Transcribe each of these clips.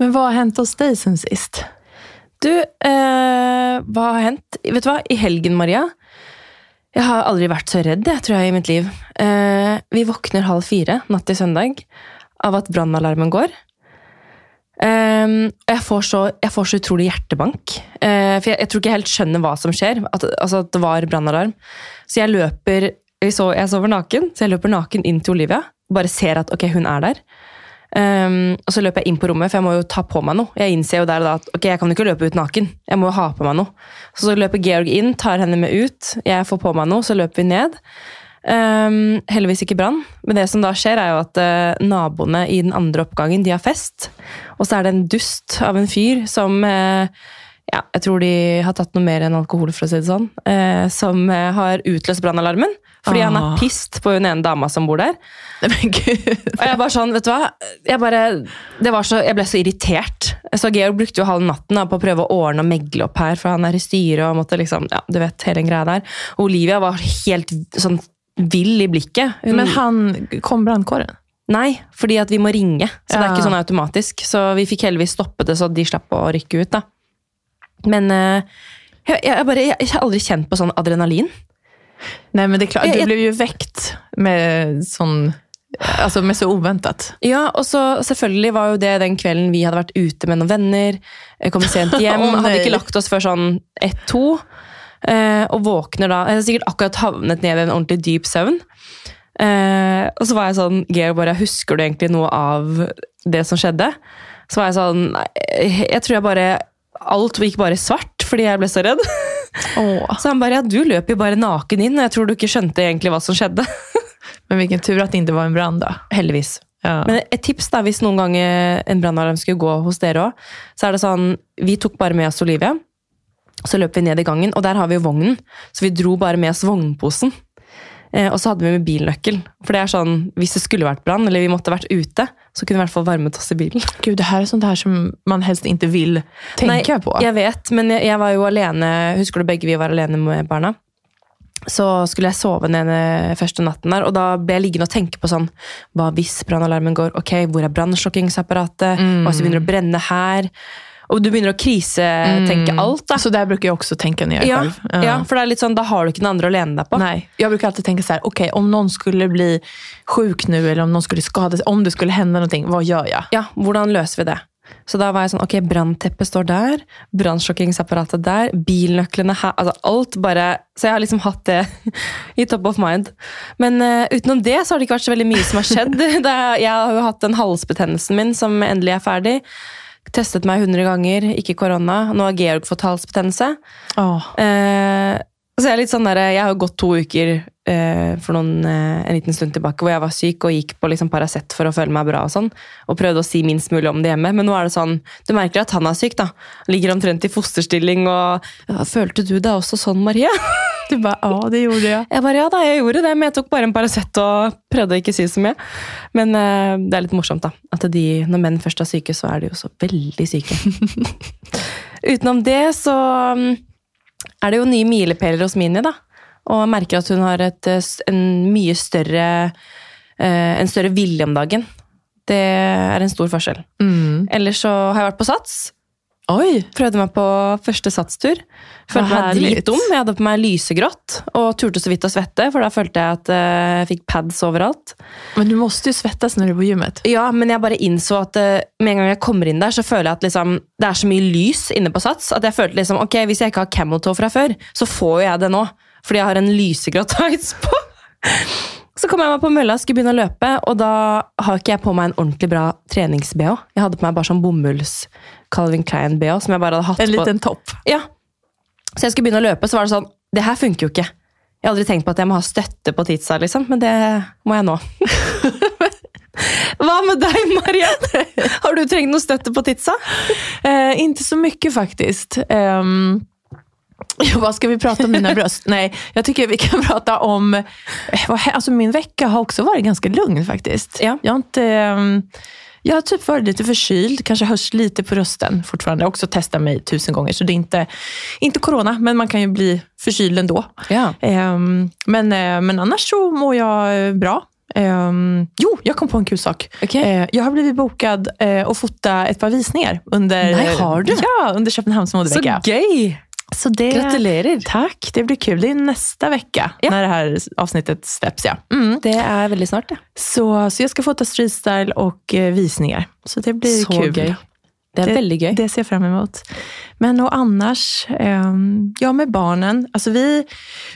Men hva har hendt hos deg sen sist? Du, eh, hva har hendt? Vet du hva? I helgen, Maria Jeg har aldri vært så redd, jeg, tror jeg, i mitt liv. Eh, vi våkner halv fire natt til søndag av at brannalarmen går. Eh, jeg får, så, jeg får så utrolig hjertebank. Eh, for jeg, jeg tror ikke jeg helt skjønner hva som skjer. At, altså at det var brannalarm. Så jeg løper jeg, jeg sover naken, så jeg løper naken inn til Olivia. Bare ser at ok, hun er der. Um, og så løper jeg inn på rommet, for jeg må jo ta på meg noe. Jeg innser jo der og da at ok, jeg kan ikke løpe ut naken. Jeg må jo ha på meg noe. Så, så løper Georg inn, tar henne med ut. Jeg får på meg noe, så løper vi ned. Um, heldigvis ikke brann. Men det som da skjer, er jo at uh, naboene i den andre oppgangen de har fest. Og så er det en dust av en fyr som uh, ja, jeg tror de har tatt noe mer enn alkohol, for å si det sånn. Uh, som har utløst brannalarmen. Fordi han er Ah. pissed på hun ene dama som bor der. Men gud. Og jeg bare sånn, vet du hva? Jeg, bare, det var så, jeg ble så irritert. Så Georg brukte jo halv natten da, på å prøve å ordne og megle opp her, for han er i styret og måtte liksom, ja, du vet, hele den greia der. Og Olivia var helt sånn vill i blikket. Hun, Men han, kom brannkåren? Nei, fordi at vi må ringe, så det er ikke sånn automatisk. Så vi fikk heldigvis stoppet det, så de slapp å rykke ut da. Men eh, jeg, jeg, bare, jeg, jeg har aldri kjent på sånn adrenalin. Nej men det är klart, du blev ju väckt med sån, Altså med så uventet. Ja, og så selvfølgelig var jo det den kvelden vi hadde vært ute med noen venner, eh, kom sent hjem, hadde ikke lagt oss før sånn ett-to, eh, og våkner da, jeg har sikkert akkurat havnet ned i en ordentlig dyp søvn. Eh, og så var jeg sånn, Georg bare, husker du egentlig noe av det som skjedde? Så var jeg sånn, jeg tror jeg bare, alt gikk bare svart, fordi jeg ble så redd. Oh. Så han bare, ja, du løp jo bare naken inn, og jeg tror du ikke skjønte egentlig hva som skjedde. men hvilken tur at det ikke var en brand da. Heldigvis. Ja. Men et tips da, hvis noen ganger en brannalarm skulle gå hos dere òg, så er det sånn Vi tok bare med oss Olivia. Så løp vi ned i gangen, og der har vi jo vognen. Så vi dro bare med oss vognposen. Eh, og så hadde vi med bilnøkkel. For det er sånn, hvis det skulle vært brann, eller vi måtte vært ute, så kunne vi i hvert fall varmet oss i bilen. Gud, det her er sånt her som man helst ikke vil tenke Nei, på. Jeg vet, men jeg, jeg var jo alene Husker du begge vi var alene med barna? Så skulle jeg sove den første natten der, og da ble jeg liggende og tenke på sånn Hva hvis brannalarmen går? Ok, hvor er brannslokkingsapparatet? Hva hvis det begynner å brenne her? Og du begynner å krisetenke alt, da. Så det bruker jeg også tenke når jeg är Ja, själv. ja, for det er litt sånn, da har du ikke den andre å lene deg på. Nei, Jeg bruker alltid tenke sånn Ok, om noen skulle bli sjuk nå, eller om noen skulle skade seg, om det skulle hende noe, hva gjør jeg? Ja, hvordan løser vi det? Så da var jeg sånn, ok, brannteppet står der, brannslokkingsapparatet der, bilnøklene her, altså alt bare, så jeg har liksom hatt det i top of mind. Men uh, utenom det så har det ikke vært så veldig mye som har skjedd. Det er, jeg har jo hatt den halsbetennelsen min som endelig er ferdig. Testet meg 100 ganger, ikke korona. Nå har Georg fått halsbetennelse. Oh. Eh, så jeg er litt sånn der, jeg har jo gått to uker eh, for noen, eh, en liten stund tilbake hvor jeg var syk og gikk på liksom Paracet for å føle meg bra og sånn. Og prøvde å si minst mulig om det hjemme. Men nå er det sånn, du merker at han er syk. da. Ligger omtrent i fosterstilling og ja, 'Følte du deg også sånn, Marie?' Du bare ja det gjorde ja. Jeg bare, ja da, jeg gjorde det, men jeg tok bare en Paracet og prøvde å ikke si så mye. Men uh, det er litt morsomt, da. At de, når menn først er syke, så er de jo så veldig syke. Utenom det så mm, er det jo nye milepæler hos Mini, da. Og jeg merker at hun har et, eh, en mye større eh, en større vilje om dagen. Det er en stor forskjell. Mm. Ellers så har jeg vært på Sats. Oj, Prøvde meg på første satstur. Følte meg dritdum. Jeg hadde på meg lysegrått og turte så vidt å svette, for da følte jeg at eh, jeg fikk pads overalt. men du måtte jo svettes når du er på gymmet. Ja, men jeg bare innså at eh, med en gang jeg kommer inn der, så føler jeg at liksom, det er så mye lys inne på Sats at jeg følte liksom, ok, hvis jeg ikke har camel toe fra før, så får jo jeg det nå. Fordi jeg har en lysegrå tights på. Så kom jeg meg på mølla og skulle begynne å løpe, og da har ikke jeg på meg en ordentlig bra trenings-BH. Jeg hadde på meg bare sånn bomulls Calvin Klein-BH som jeg bare hadde hatt En på. liten topp. Ja. Så jeg skulle begynne å løpe, så var det sånn Det her funker jo ikke. Jeg har aldri tenkt på at jeg må ha støtte på titsa, liksom, men det må jeg nå. Hva med deg, Marianne? Har du trengt noe støtte på titsa? Eh, inte så mye, faktisk. Hva ja, vad ska vi prate om mina bröst? Nej, jag tycker vi kan prate om... Altså, Alltså min vecka har også vært ganske lugn faktiskt. Ja. Jag har inte... jag har typ varit lite förkyld, kanske hörs lite på rösten fortfarande. Jag har också testat mig tusen gånger, så det är inte, inte corona, men man kan ju bli förkyld ändå. Ja. Um, men, eh, men annars så mår jag eh, bra. Um, jo, jag kom på en kul sak. Okay. Uh, jag har blivit bokad uh, att fota ett par visningar under, Nej, har du? Ja, under Köpenhamns Så modevecka. Så det, Gratulerer. Takk. det blir kul. Det neste uke, vecka Ja. når det här avsnittet släpps. Ja. Mm. Det er veldig snart, det. Så, så jag ska fota streetstyle och visninger. Så det blir Så kul. gøy. Det er veldig gøy. Det ser jeg frem imot. Men og annars, ehm, ja med barnen. Alltså vi,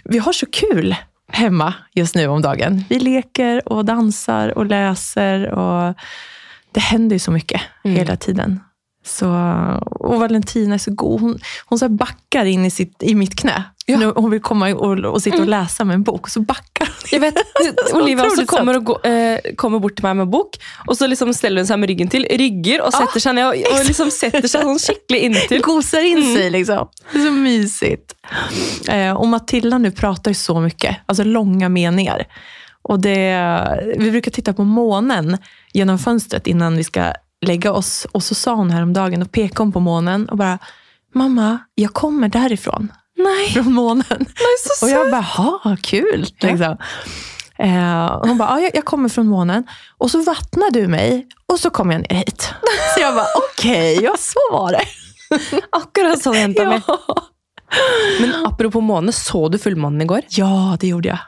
vi har så kul hemma just nu om dagen. Vi leker og danser og leser. Og Det hender jo så mye Mm. hele tiden. Så, och Valentina är så god. Hon, hon så backar in i, sitt, i mitt knä. Ja. Når hun vil komme og, og, sitte og lese med en bok. og Så bakker hun. Jeg vet, Olivia også kommer, gå, eh, kommer bort til meg med bok, og så liksom steller hun seg med ryggen til, rygger og setter seg ned og, og liksom setter seg sånn skikkelig inntil. Koser inn seg, liksom. Det er så mysigt. Eh, og Matilda nu prater jo så mye, altså lange meninger. Og det, vi bruker titta på månen gjennom vinduet innan vi ska lägga oss. Och så sa hon häromdagen och pekade hon på månen och bara, mamma, jag kommer därifrån. Nei, Från månen. så Och jag bara, ha, kul. Ja. Liksom. Eh, och hon bara, jag- jag kommer från månen. Och så vattnar du mig och så kommer jag ner hit. Så jag bara, okej, ja så var det. Akkurat sånn jenta mi. Ja. Men apropos måne, så du fullmånen i går? Ja, det gjorde jag.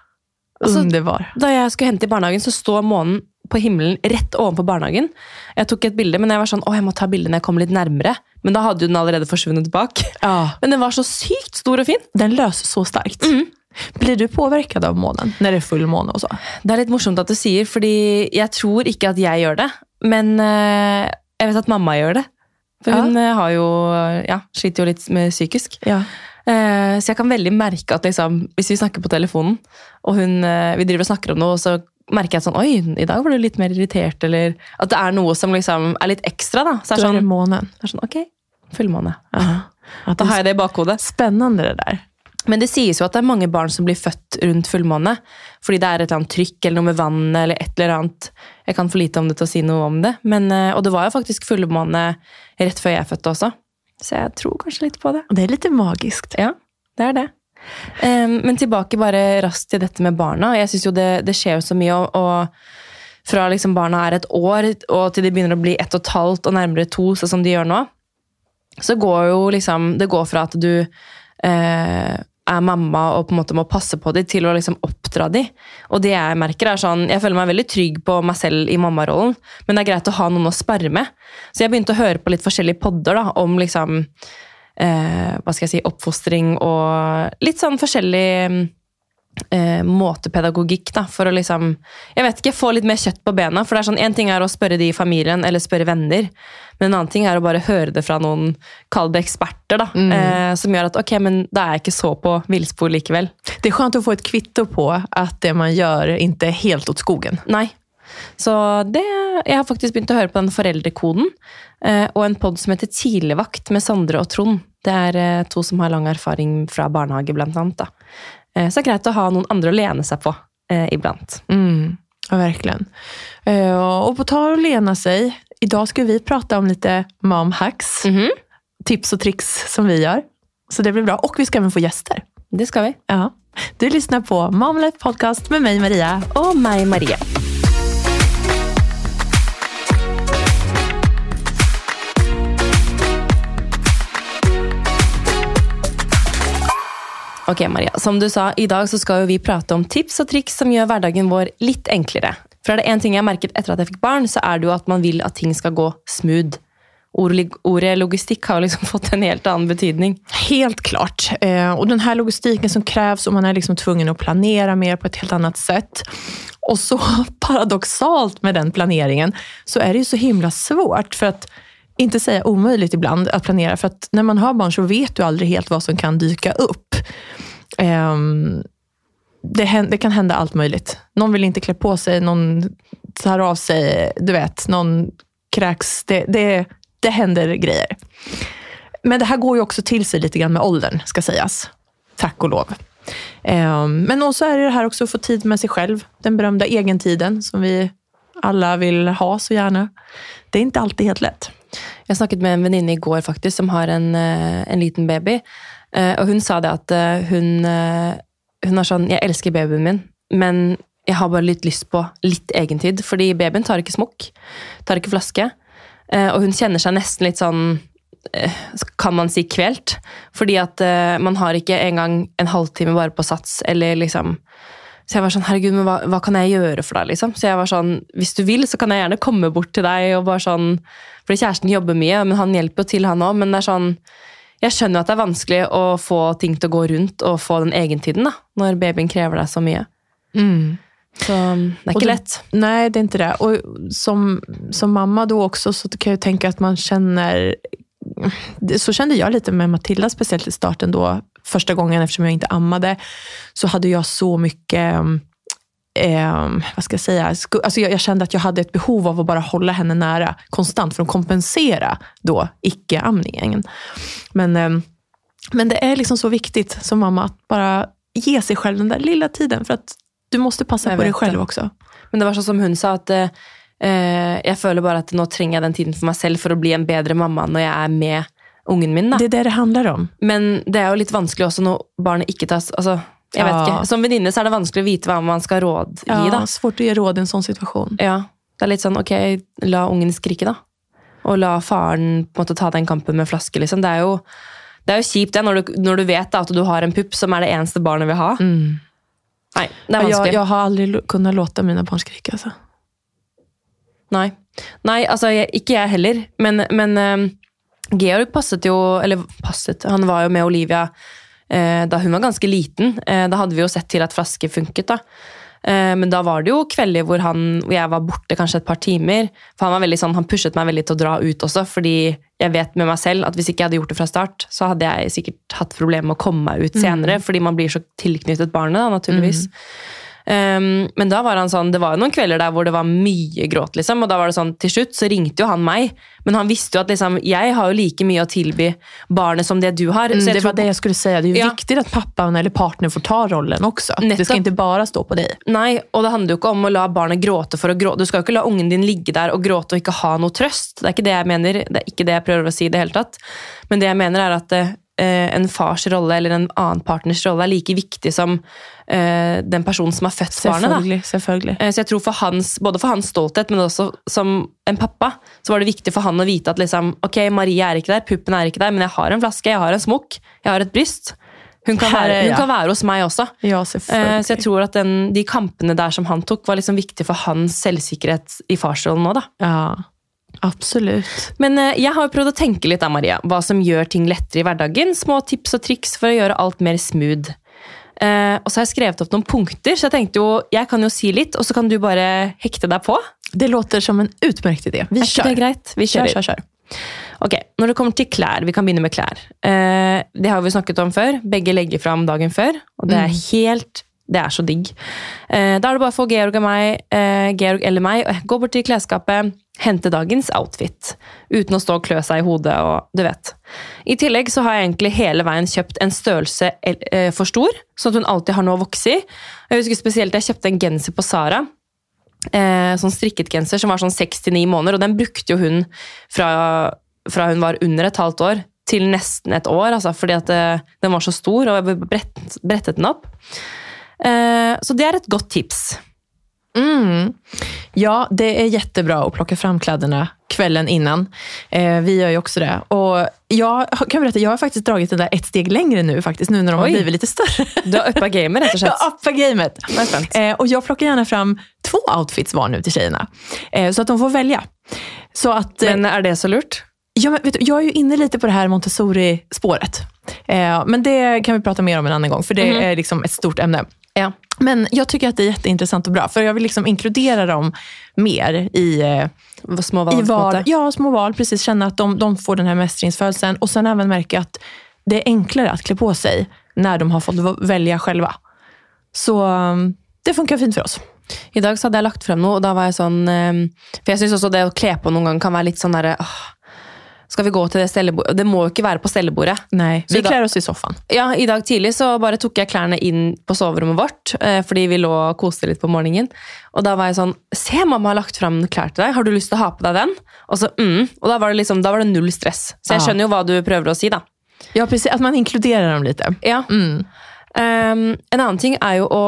Alltså- Underbar. Da jeg skulle hente i barnehagen, så står månen på himmelen rett ovenfor barnehagen. Jeg tok et bilde, men jeg var sånn, å, jeg må ta bilde når jeg kommer litt nærmere. Men da hadde jo den allerede forsvunnet bak. Ja, Men den var så sykt stor og fin. den løser så starkt. Blir du påvirket av månen når det er full måne? også? Det er litt morsomt at du sier, fordi jeg tror ikke at jeg gjør det. Men øh, jeg vet at mamma gjør det. For hun ja. har jo, ja, sliter jo litt med psykisk. Ja. Eh, så jeg kan veldig merke at liksom, hvis vi snakker på telefonen, og hun, eh, vi driver og snakker om noe, og så merker jeg sånn, oi, i dag var du litt mer irritert, eller at det er noe som liksom er litt ekstra. Da Så er sånn, månen. er sånn ok, fullmåne. Ja. Da har jeg det i bakhodet. Spennende, det der. Men det sies jo at det er mange barn som blir født rundt fullmåne. Fordi det er et eller annet trykk eller noe med vannet eller et eller annet. Jeg kan for lite om det til å si noe om det. Men, eh, og det var jo faktisk fullmåne rett før jeg fødte også. Så jeg tror kanskje litt på det. Og Det er litt magisk Ja, det er det. Em, men tilbake bare raskt til dette med barna. Jeg synes jo det, det skjer jo så mye. Og, og fra liksom barna er et år og til de begynner å bli ett og et halvt og nærmere to, sånn som de gjør nå, så går jo liksom Det går fra at du eh, er mamma og på en måte må passe på dem, til å liksom oppdra dem. Og det jeg merker er sånn, jeg føler meg veldig trygg på meg selv i mammarollen, men det er greit å ha noen å sperre med. Så jeg begynte å høre på litt forskjellige podder da, om liksom eh, hva skal jeg si, oppfostring og litt sånn forskjellig eh, måtepedagogikk, da, for å liksom Jeg vet ikke, få litt mer kjøtt på bena. For det er sånn, én ting er å spørre de i familien eller spørre venner, men en annen ting er å bare høre det fra noen, kall det eksperter, da, eh, som gjør at ok, men da er jeg ikke så på villspor likevel. Det er skjønt å få et kvitto på at det man gjør, ikke er helt åt skogen. Nei. Så det, jeg har faktisk begynt å høre på den foreldrekoden, eh, og en pod som heter Tidligvakt med Sondre og Trond. Det er eh, to som har lang erfaring fra barnehage, blant annet. Da. Eh, så det er greit å ha noen andre å lene seg på iblant. Mm, verkligen. Og på tal lene seg, i dag skal vi prate om litt mom hacks, Mhm. tips og triks som vi gjør. Så det blir bra. Og vi skal även få gjester. Det skal vi. Ja. Du lyssnar på Mamlet Podcast med meg, Maria. Og meg, Marie. Ok, Maria. Som du sa, i dag så skal jo vi prate om tips og triks som gjør hverdagen vår litt enklere. For er det én ting jeg har merket etter at jeg fikk barn, så er det jo at man vil at ting skal gå smooth. Ordet logistikk har liksom fått en helt annen betydning. Helt klart. Og och den her logistikken som kreves, og man er liksom tvungen å planere mer på et helt annet sett. Og så paradoxalt med den planeringen så er det jo så himla svårt for att inte säga omöjligt ibland att planera. För att när man har barn så vet du aldrig helt vad som kan dyka upp. Um, det, det kan hända allt möjligt. Någon vill inte klä på sig, någon tar av sig, du vet, någon kräks. Det, det, det händer grejer. Men det här går ju också till sig lite grann med åldern, ska sägas. Tack och lov. Um, Men också är det här också att få tid med sig själv. Den berömda egentiden som vi alla vill ha så gärna. Det är inte alltid helt lätt. Jeg snakket med en venninne i går faktisk, som har en, eh, en liten baby. Eh, Og hun sa det at eh, hun, hun er sånn Jeg elsker babyen min, men jeg har bare litt lyst på litt egentid. Fordi babyen tar ikke smokk, tar ikke flaske. Og hun kjenner seg nesten litt sånn kan man si kvelt. Fordi at man har ikke engang en halvtime bare på sats, eller liksom Så jeg var sånn, herregud, men hva, hva kan jeg gjøre for deg, liksom? Så jeg var sånn, hvis du vil, så kan jeg gjerne komme bort til deg og bare sånn Fordi kjæresten jobber mye, men han hjelper jo til, han òg. Men det er sånn Jeg skjønner at det er vanskelig å få ting til å gå rundt og få den egentiden, da, når babyen krever deg så mye. Mm. Så det er ikke det- lett. Nei, det er ikke det. Og som, som mamma da også, så kan jeg tenke at att man kjenner Så kände jeg litt med Matilda, spesielt i starten då. første gangen, eftersom jeg ikke ammade, så hadde jeg så mycket... Eh, vad ska jag säga? Alltså jag, jag kände att jag hade ett behov av att bara hålla henne nära konstant för att kompensera då icke-amningen. Men, eh, men det är liksom så viktigt som mamma att bara ge sig själv den där lilla tiden. För att du måste passa Jag på dig själv det. också. Men det var sånn som hun sa, at eh, jag jeg føler bare at nå trenger jeg den tiden for meg selv for å bli en bedre mamma når jeg er med ungen min. da. Det är det det handlar om. Men det er jo litt vanskelig også når barnet ikke tas altså, jeg vet ikke. Som venninne er det vanskelig å vite hva man skal rådgi. Ja, da. svårt å gi råd i en sånn situasjon. Ja, Det er litt sånn ok, la ungen skrike, da. Og la faren på en måte ta den kampen med flaske. liksom. Det er jo, det er jo kjipt det, når du, når du vet da, at du har en pupp som er det eneste barnet vil ha. Mm. Nei, det er vanskelig. vanskelig. jeg har aldri kunnet låte mine barn skrike, altså. Nei. Nei, altså jeg, ikke jeg heller. Men, men um, Georg passet jo Eller passet, han var jo med Olivia da hun var ganske liten. Eh, da hadde vi jo sett til at flaske funket, da. Eh, men da var det jo kvelder hvor, han, hvor jeg var borte kanskje et par timer. For han var veldig sånn, han pushet meg veldig til å dra ut også, fordi jeg vet med meg selv at hvis ikke jeg hadde gjort det fra start, så hadde jeg sikkert hatt problemer med å komme meg ut senere, fordi man blir så tilknyttet barnet, da, naturligvis. Um, men da var han sånn, det var jo noen kvelder der hvor det var mye gråt, liksom, og da var det sånn, til slutt så ringte jo han meg, men han visste jo at liksom, jeg har jo like mye å tilby barnet som det du har. Mm, det var tror- det jeg skulle si. Det er jo Ja. viktig at pappaen eller partneren får ta rollen også. Nettopp. Det skal ikke bare stå på deg. Nei, og det handler jo ikke om å la barnet gråte for å gråte. Du skal jo ikke la ungen din ligge der og gråte og ikke ha noe trøst. Det er ikke det jeg mener, det er ikke det jeg prøver å si i det hele tatt. Men det jeg mener er at eh, en fars rolle eller en annen partners rolle er like viktig som eh, den personen som har født barnet. Selvfølgelig, selvfølgelig. Eh, Så jeg tror for hans, Både for hans stolthet, men også som en pappa, så var det viktig for han å vite at liksom, ok, Marie er ikke der, puppen er ikke der, men jeg har en flaske, jeg har en smokk, jeg har et bryst. Hun kan, være, hun kan være hos meg også. Ja, Eh. Så jeg tror at den, de kampene der som han tok, var liksom viktig for hans selvsikkerhet i farsrollen nå. da. Ja, absolut. Men eh, jeg har jo prøvd å tenke litt, da, Maria, hva som gjør ting lettere i hverdagen. Små tips og triks for å gjøre alt mer smooth. Eh, og så har jeg skrevet opp noen punkter, så jeg tenkte jo, jeg kan jo si litt, og så kan du bare hekte deg på. Det låter som en utmerket idé. Vi Er det greit? Vi kjører. kjører. kjør, kjør. Ok, Når det kommer til klær, vi kan begynne med klær. Eh, det har vi snakket om før. Begge legger fram dagen før, og det er helt Det er så digg. Da er det bare for Georg og meg, Georg eller meg, å gå bort til klesskapet, hente dagens outfit. Uten å stå og klø seg i hodet og du vet. I tillegg så har jeg egentlig hele veien kjøpt en størrelse eh, for stor, sånn at hun alltid har noe å vokse i. Jeg husker spesielt jeg kjøpte en genser på Sara eh, sånn strikket genser som var sånn 6-9 måneder, og den brukte jo hun fra, fra hun var under et halvt år til nesten et år, altså, fordi at eh, den var så stor, og jeg brett, brettet den opp. Så det er et godt tips. Mm. Ja, det är jättebra att plocka fram kläderna kvällen innan. Eh, vi gör ju också det. Och jag kan berätta, jag har faktiskt dragit det där ett steg längre nu faktiskt, nu när de har blivit lite större. Du har uppa gamet, og slett. Jag uppar gamet. Nå er. Eh, och jag plockar gärna fram två outfits var nu till tjejerna. Eh, så att de får välja. Så att, eh, Men er det så lurt? ja, men vet du, jag är ju inne lite på det här Montessori-spåret. Eh, men det kan vi prata mer om en annan gång, för det Mhm. är liksom ett stort ämne. Ja. Men jag tycker att det är jätteintressant och bra, för jag vill liksom inkludera dem mer i, eh, Små val. i val. Ja, små val. Precis, känna att de, de får den här mästringsfödelsen och sen även märka att det är enklare att klä på sig när de har fått välja själva. Så um, det funkar fint för oss. I dag så hadde jeg lagt frem noe, og da var jeg sånn eh, For jeg syns også det å kle på noen ganger kan være litt sånn derre åh, Skal vi gå til det stellebordet? Det må jo ikke være på stellebordet. Nei, vi klär oss i soffan. Ja, I dag tidlig så bare tok jeg klærne inn på soverommet vårt, eh, fordi vi lå og koste litt på morgenen. Og da var jeg sånn Se, mamma har lagt fram klær til deg. Har du lyst til å ha på deg den? Og så, mm. Og da var det liksom, da var det null stress. Så jeg skjønner jo hva du prøver å si, da. Ja, precis. At man inkluderer dem litt. Ja. Mm. Um, en annen ting er jo å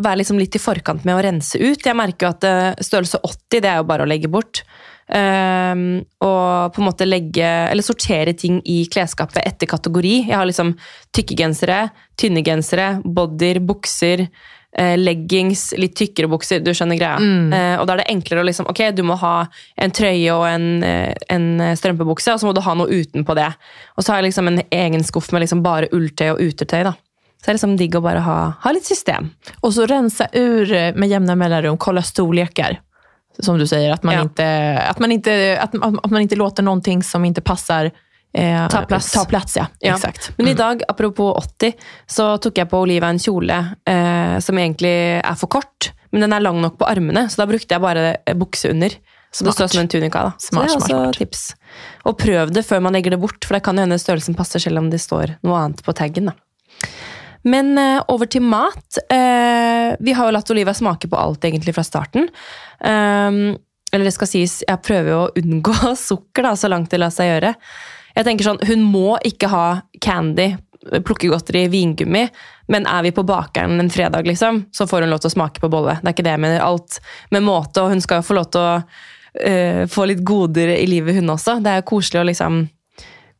være liksom litt i forkant med å rense ut. Jeg merker jo at uh, størrelse 80 det er jo bare å legge bort. Um, og på en måte legge, eller sortere ting i klesskapet etter kategori. Jeg har liksom tykke gensere, tynne gensere, bodyer, bukser, uh, leggings, litt tykkere bukser. Du skjønner greia. Mm. Uh, og da er det enklere å liksom Ok, du må ha en trøye og en, en strømpebukse, og så må du ha noe utenpå det. Og så har jeg liksom en egen skuff med liksom bare ulltøy og utetøy. da. Så det er liksom digg å bare ha, ha litt system. Och så rensa ur eh, med jämna mellanrum, kolla storlekar. Som du säger, att man, Ja. inte, att man, inte, att, att man inte låter någonting som inte passar eh, Ta plats. Ta plats ja. Ja. Exakt. Men i dag, apropos 80, så tok jeg på Oliva en kjole eh, som egentlig er for kort, men den er lang nok på armene, så da brukte jeg bare eh, bukse under. Så det står som en tunika. da. Smart, så det er også tips. Og prøv det før man legger det bort, for det kan hende størrelsen passer selv om det står noe annet på taggen. da. Men uh, over til mat. Uh, vi har jo latt Oliva smake på alt egentlig fra starten. Um, eller det skal sies, jeg prøver jo å unngå sukker da, så langt det lar seg gjøre. Jeg tenker sånn, Hun må ikke ha candy, plukkegodteri, vingummi, men er vi på bakeren en fredag, liksom, så får hun lov til å smake på bolle. Det er ikke det jeg mener. Alt med måte, og hun skal jo få lov til å uh, få litt goder i livet, hun også. Det er jo koselig å liksom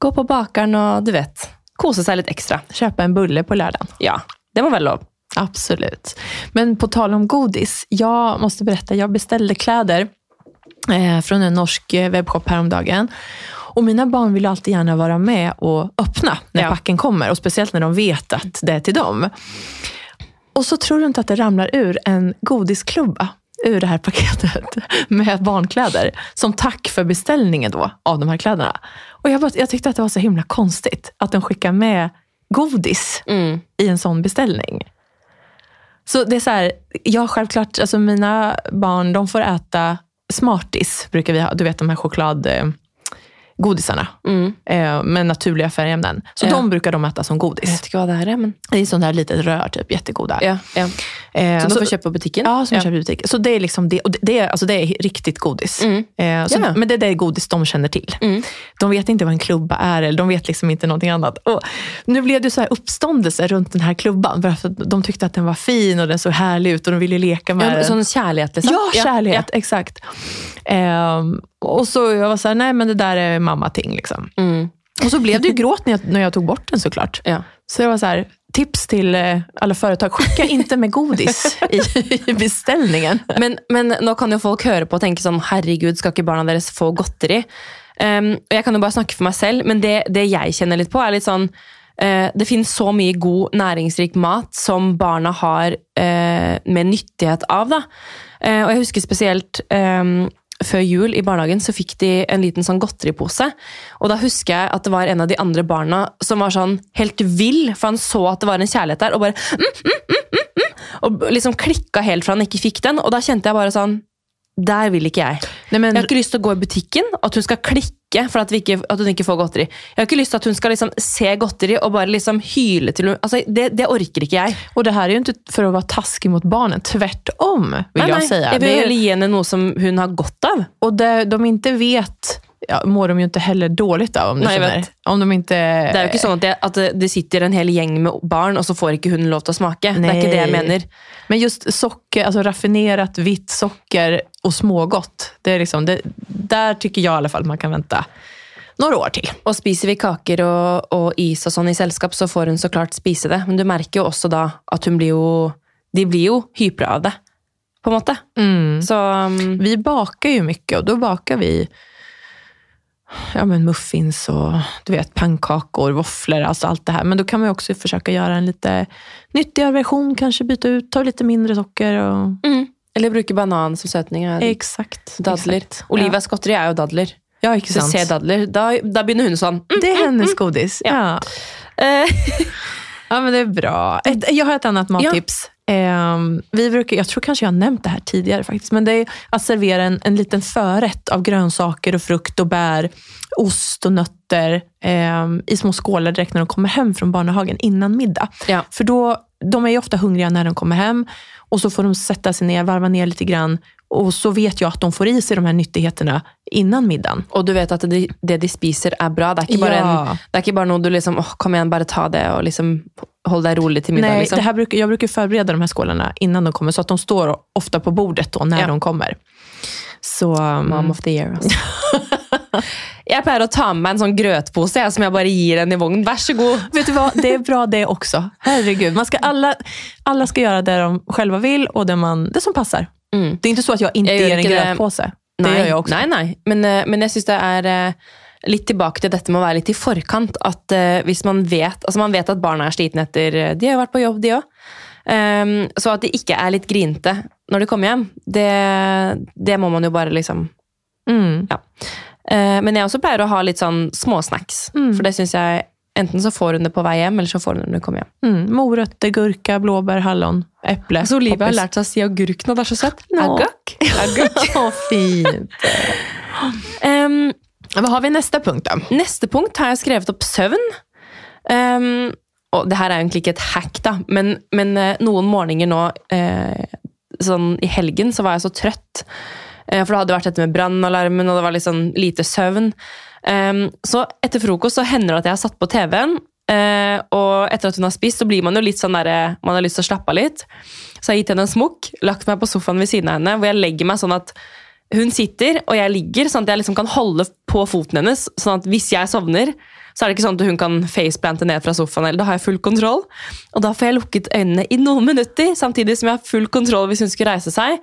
gå på bakeren og du vet, kose seg litt ekstra. Kjøpe en bulle på lördagen. Ja, det må være lov. Absolut. Men på tal om godis, jag måste berätta, jag beställde kläder eh, från en norsk eh, webbshop häromdagen. Och mina barn vill alltid gärna vara med och öppna när Ja. packen kommer. Och speciellt när de vet att det är till dem. Och så tror du inte att det ramlar ur en godisklubba ur det här paketet med barnkläder. Som tack för beställningen då av de här kläderna. Och jag, bara, jag tyckte att det var så himla konstigt att de skickar med godis Mm. i en sån beställning. Så det är så här, ja självklart, alltså mina barn de får äta Smartis brukar vi ha. Du vet de här chokladgodisarna Mm. eh, med naturliga färgämnen. Så Ja. de brukar de äta som godis. vet ikke hva det er, men I sånt där litet rör, typ jättegoda. ja, ja. Eh, Som så- får kjøpe på butikken? Ja, som köper i butik. Så det är liksom det, och det, det, är, alltså det är riktigt godis. Mm. Eh, så, Ja. Men det är det godis de känner till. Mm. De vet inte vad en klubba är, eller de vet liksom inte någonting annat. Och nu blev det så här uppståndelse runt den här klubban, för att de tyckte att den var fin och den såg härlig ut och de ville leka med Ja, den. sånn kjærlighet, liksom? Ja, kärlighet, exakt. Och så jag var så här, nej men det där är mamma-ting. Liksom. Mm. Och så blev det ju gråt när jag, när jag tog bort den såklart. ja. Så det var så här, tips till alle foretak, företag, skicka inte med godis i, i beställningen. Men, men nå kan jo folk høre på og tenke sånn Herregud, skal ikke barna deres få godteri? Um, og Jeg kan jo bare snakke for meg selv, men det, det jeg kjenner litt på, er litt sånn eh, Det finnes så mye god, næringsrik mat som barna har eh, med nyttighet av. da. Eh, og jeg husker spesielt eh, før jul i barnehagen så fikk de en liten sånn godteripose. Og da husker jeg at det var en av de andre barna som var sånn helt vill, for han så at det var en kjærlighet der, og bare og liksom klikka helt fra han ikke fikk den. Og da kjente jeg bare sånn Der vil ikke jeg. Nej, men, Jeg har ikke lyst til å gå i butikken, at hun skal klikke for at, vi ikke, at hun ikke får godteri. Jeg har ikke lyst til at hun skal liksom se godteri og bare liksom hyle til hun altså, det, det orker ikke jeg. Og det her er jo ikke for å være taskig mot barnet. Tvert om, vil Nei, jag nei, säga. jeg vil heller gi henne noe som hun har godt av. Og det de ikke vet ja, mår de ju inte heller dåligt av. Om du Nej, känner. Om de inte... Det er jo ikke sånn at det, at det- sitter en hel gjeng med barn, og så får ikke hun lov til å smake. Det er ikke det jeg mener. Men just socker, alltså raffinerat vitt socker og smågott, det är liksom, det, där tycker jag i alla fall man kan vente noen år til. Og spiser vi kaker og, og is og sånn i selskap, så får hun så klart spise det. Men du merker jo også da at hun blir jo De blir jo hypre av det, på en måte. Så um, Vi baker jo mye, og da baker vi ja, men muffins och du vet, pannkakor, våfflor, alltså allt det här. Men då kan man ju också försöka göra en lite nyttigare version, kanske byta ut, ta lite mindre socker. Och... mm. Eller bruke banan som søtning. Exakt. Dadler. exakt. Olivias godteri er jo dadler. Ja, ikke inte Så sant. ser dadler, da, da begynner hun sånn. Mm. Det är hennes godis. Ja. Ja. Ja, men det är bra. Ett, jag har ett annat mattips. Ehm, vi brukar, jag tror kanske jag har nämnt det här tidigare faktiskt, men det är att servera en, en liten förrätt av grönsaker och frukt och bär, ost och nötter eh, i små skålar direkt när de kommer hem från barnhagen innan middag. Ja. För då, de är ju ofta hungriga när de kommer hem och så får de sätta sig ner, varva ner lite grann och så vet jag att de får i sig de här nyttigheterna innan middagen. Og du vet at det, det de spiser, er bra. Det er ikke bare, Ja. en, det er ikke bare noe du liksom åh, Kom igjen, bare ta det, og liksom hold deg rolig til middag. Nej, liksom. brukar, jeg bruker forberede de her skålene innan de kommer, så at de står ofte på bordet då når Ja. de kommer. Så, um, Mom of the year, altså. jeg pleier å ta med meg en sånn grøtpose jeg, som jeg bare gir en i vognen. Vær så god. Vet du hva? det er bra det også. Herregud, man skal alle, alla ska göra det de selv vil, og det, man, det som passer. Mm. Det er ikke så at jeg ikke gir ger en inte grötpåse. Det Nei, jeg også. Nei, nei. Men, eh, men jeg syns det er eh, litt tilbake til dette med å være litt i forkant. At eh, hvis man vet altså man vet at barna er slitne etter De har jo vært på jobb, de òg. så at de ikke er litt grinete når de kommer hjem, det, det må man jo bare liksom Mm. Eh, Men jeg også pleier å ha litt sånn småsnacks. Mm. For det syns jeg Enten så får hun det på vei hjem, eller så får hun det når hun kommer hjem. Mm. Morøtter, gurka, blåbær, hallon, eple. Så Olivia har lært seg å si agurk nå, det er så søtt. Agurk. Agurk. Åh, fint. Um, Hva har vi neste punkt da? Neste punkt har jeg skrevet opp søvn. Um, og det her er egentlig ikke et hack, da, men, men eh, noen morgener nå eh, sånn i helgen så var jeg så trøtt. Eh, for det hadde vært dette med brannalarmen, og det var litt sånn lite søvn. Ehm, så etter frokost så hender det at jeg har satt på TV-en, Uh, og etter at hun har spist, så blir man jo litt sånn der, man har lyst til å slappe av litt. Så jeg har gitt henne en smokk, lagt meg på sofaen ved siden av henne, hvor jeg legger meg sånn at hun sitter, og jeg ligger, sånn at jeg liksom kan holde på foten hennes. Sånn at hvis jeg sovner, så er det ikke sånn at hun kan faceplante ned fra sofaen. eller Da har jeg full kontroll. Og da får jeg lukket øynene i noen minutter, samtidig som jeg har full kontroll hvis hun skulle reise seg.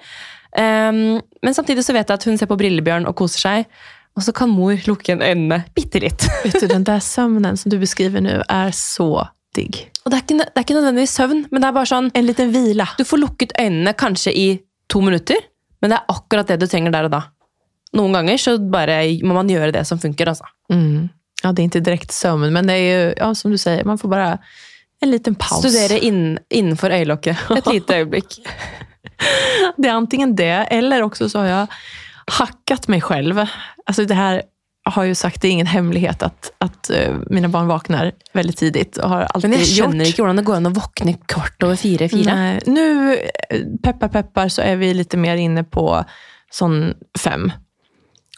Um, men samtidig så vet jeg at hun ser på Brillebjørn og koser seg. Og så kan mor lukke igjen øynene bitte litt. Vet du, den der søvnen som du beskriver nå, er så digg. Og det er, ikke, det er ikke nødvendigvis søvn, men det er bare sånn En liten hvile. Du får lukket øynene kanskje i to minutter, men det er akkurat det du trenger der og da. Noen ganger så bare må man gjøre det som funker, altså. Mm. Ja, det er ikke direkte søvn, men det er jo, ja, som du sier, man får bare en liten pause. Studere inn, innenfor øyelokket et lite øyeblikk. Det er antingen det, eller også så har jag hackat mig själv. Alltså det här har jo ju sagt, det är ingen hemlighet att, att uh, mina barn vaknar väldigt tidigt. Och har alltid Men skjønner gjort. ikke hvordan det går an å våkne kvart over fire-fire. Nej, nu, eh, peppar peppar, så är vi lite mer inne på sån fem.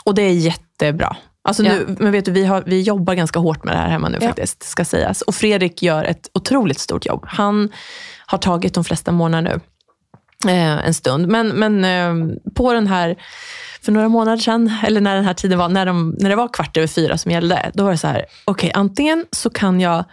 Och det är jättebra. Alltså nu, men vet du, vi, har, vi jobbar ganska hårt med det här hemma nu Ja. faktiskt, ska sägas. Och Fredrik gör ett otroligt stort jobb. Han har tagit de flesta månader nu, eh, en stund. Men, men eh, på den här, för några månader sedan, eller när den här tiden var, när, de, när det var kvart över fyra som gällde, då var det så här, okej, antingen så kan jag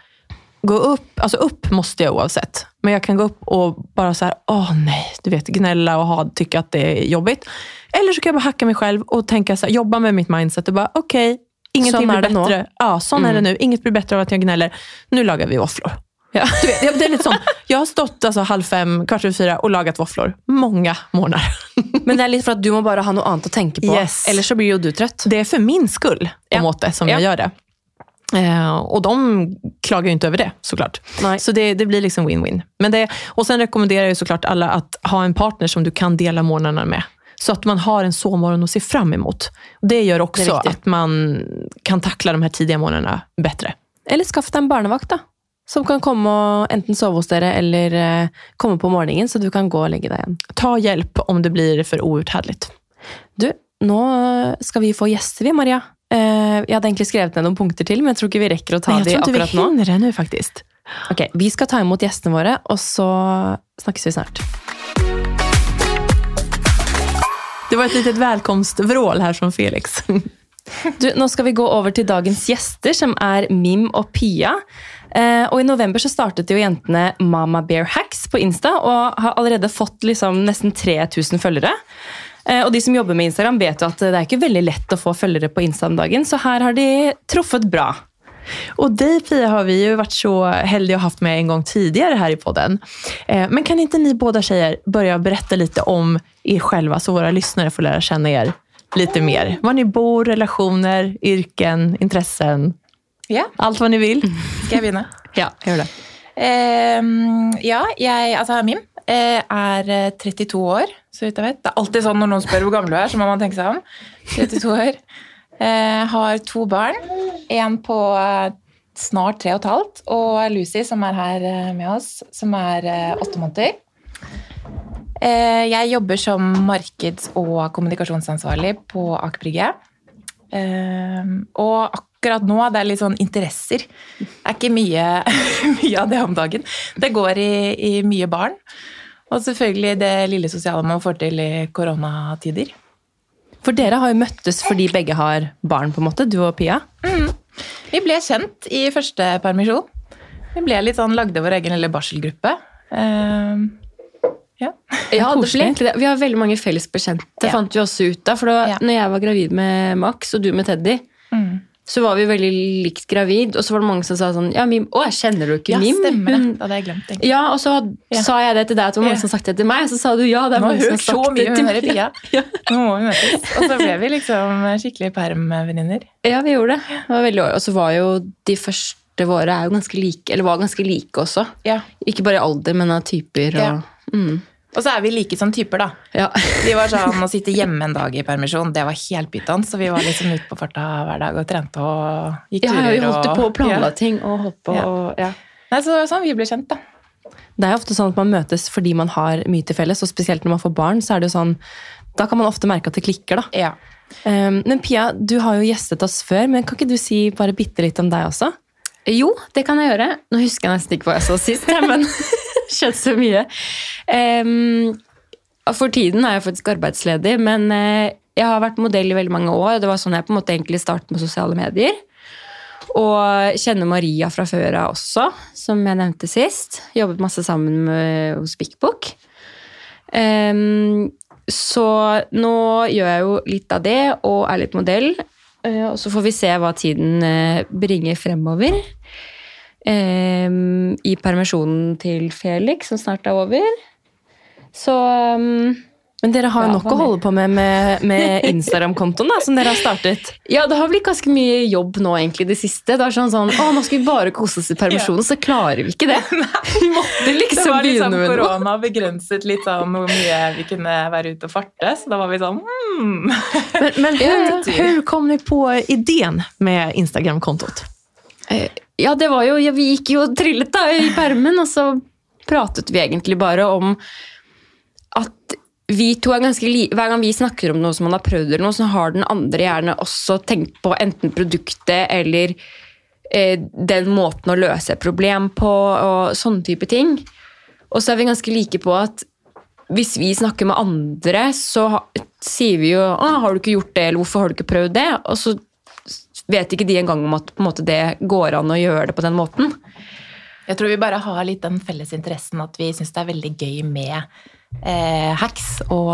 gå upp, alltså upp måste jag oavsett. Men jag kan gå upp och bara så här, åh nej, du vet gnälla och ha, tycka att det är jobbigt. Eller så kan jag bara hacka mig själv och tänka så här, jobba med mitt mindset och bara okej, ingenting Sån blir det nå. bättre. Ja, sån är det nu. Inget blir bättre av att jag gnäller. Nu lagar vi våfflor. Ja. Du vet, det är lite sånn, Jag har stått alltså, halv fem, kvart över fyra och lagat våfflor. Många månader. Men det er litt for at du må bare ha noe annet å tenke på. Yes. Ellers så blir jo du trøtt. Det är för min skull, Ja. om åt det, som Ja. jag gör det. Eh, och de klagar ju inte över det såklart. Nei. Så det, det blir liksom win-win. Men det, och sen rekommenderar jag såklart alla att ha en partner som du kan dela morgnarna med. Så att man har en sovmorgon att se fram emot. Det gör också Det att man kan tackla de här tidiga morgnarna bättre. Eller skaff deg en barnevakt, da. Som kan komme og enten sove hos dere eller eh, komme på morgenen, så du kan gå og legge deg igjen. Ta hjelp om det blir for outhärdligt. Du, nå skal vi få gjester, vi, Maria. Eh, jeg hadde egentlig skrevet ned noen punkter til, men jeg tror ikke vi rekker å ta Men jag de tror ikke vi akkurat nå. hinner det nå, faktisk. Ok, Vi skal ta imot gjestene våre, og så snakkes vi snart. Det var et litet velkomstvrål her som Felix. Du, nå skal vi gå over til dagens gjester, som er Mim og Pia. Eh, og I november så startet jo jentene Mama Bear Hacks på Insta, og har allerede fått liksom nesten 3000 følgere. Eh, og de som jobber med Instagram, vet jo at det er ikke veldig lett å få følgere på Insta om dagen, så her har de truffet bra. Og deg, Pia har vi jo vært så heldige å haft med en gang tidligere her i podden. Eh, Men kan ikke ni båda tjejer börja berätta litt om er själva så våra lyssnare får lära kjenne er litt mer? Var ni bor, relationer, yrken, intressen, Ja, Alt hva ni vil. skal jeg begynne? Ja, gjør det. Uh, ja, jeg, altså Mim, eh, er eh, 32 år, så vidt jeg vet. Det er alltid sånn når noen spør hvor gammel du er, så må man tenke seg om. 32 år. Uh, har to barn. En på eh, snart tre og et halvt, og Lucy, som er her eh, med oss, som er eh, åtte måneder. Eh, jeg jobber som markeds- og kommunikasjonsansvarlig på Aker Brygge. Eh, og akkurat nå det er litt sånn interesser. Det er ikke mye, mye av det om dagen. Det går i, i mye barn. Og selvfølgelig det lille sosiale man får til i koronatider. For dere har jo møttes fordi begge har barn, på en måte, du og Pia. Vi ble kjent i første permisjon. Vi ble litt sånn, lagde vår egen lille barselgruppe. Uh, ja. Ja, det ble egentlig det. Vi har veldig mange felles bekjente, Ja. fant vi også ut av. For da Ja. når jeg var gravid med Max, og du med Teddy, Mm. Så var vi veldig likt gravid. Og så var det mange som sa sånn Ja, Mim, å, jeg kjenner du ikke ja, Mim? stemmer det. Det hadde jeg glemt. det. Ja, og så Ja. sa jeg det til deg, at det var mange Ja. som sagt det til meg. og Så sa du ja, det er Nå mange som har sagt mye det til meg. Pia. Ja. Nå må vi møtes. Og så ble vi liksom skikkelig permvenninner. Ja, vi gjorde det. det var veldig, og så var jo de første våre er jo ganske like, eller var ganske like også. Ja. Ikke bare i alder, men av typer. Og, Ja. mm, Og så er vi like som typer, da. ja. Vi var sånn å sitte hjemme en dag i permisjon, det var helt pyton. Så vi var liksom ute på farta hver dag og trente og gikk ja, turer. vi holdt på å planla ja. ting og holdt på. Ja. Og, ja. Nei, så det var sånn vi ble kjent, da. Det er jo ofte sånn at man møtes fordi man har mye til felles, og spesielt når man får barn, så er det jo sånn Da kan man ofte merke at det klikker, da. Ja. Um, men Pia, du har jo gjestet oss før, men kan ikke du si bare bitte litt om deg også? Jo, det kan jeg gjøre. Nå husker jeg nesten ikke hva jeg sa sist, men skjønt så mye. Um, for tiden er jeg faktisk arbeidsledig, men eh, jeg har vært modell i veldig mange år. Det var sånn jeg på en måte egentlig startet med sosiale medier. Og kjenner Maria fra før av også, som jeg nevnte sist. Jobbet masse sammen med, hos Big Book. Um, så nå gjør jeg jo litt av det, og er litt modell. Eh, og så får vi se hva tiden eh, bringer fremover. Ehm, I permisjonen til Felix, som snart er over. Så um, Men dere har jo Ja, nok å holde på med med, med Instagram-kontoen da, som dere har startet. Ja, det har blitt ganske mye jobb nå egentlig det siste. Det er sånn sånn, å, nå skal vi bare kose oss i permisjonen, så klarer vi ikke det. Vi måtte Det liksom var liksom begynne med noe. korona begrenset litt sånn hvor mye vi kunne være ute og farte, så da var vi sånn hmm. Men, men hur, hur kom dere på ideen med Instagram-kontot? Ja, det var jo, ja, vi gikk jo og trillet da i permen, og så pratet vi egentlig bare om at vi to er ganske li Hver gang vi snakker om noe som man har prøvd, eller noe, så har den andre gjerne også tenkt på enten produktet eller eh, den måten å løse et problem på, og sånne type ting. Og så er vi ganske like på at hvis vi snakker med andre, så sier vi jo «Å, 'Har du ikke gjort det', eller 'Hvorfor har du ikke prøvd det?' Og så vet ikke de engang om at måte, det går an å gjøre det på den måten. Jeg tror vi bare har litt den felles interessen at vi syns det er veldig gøy med eh, hacks og,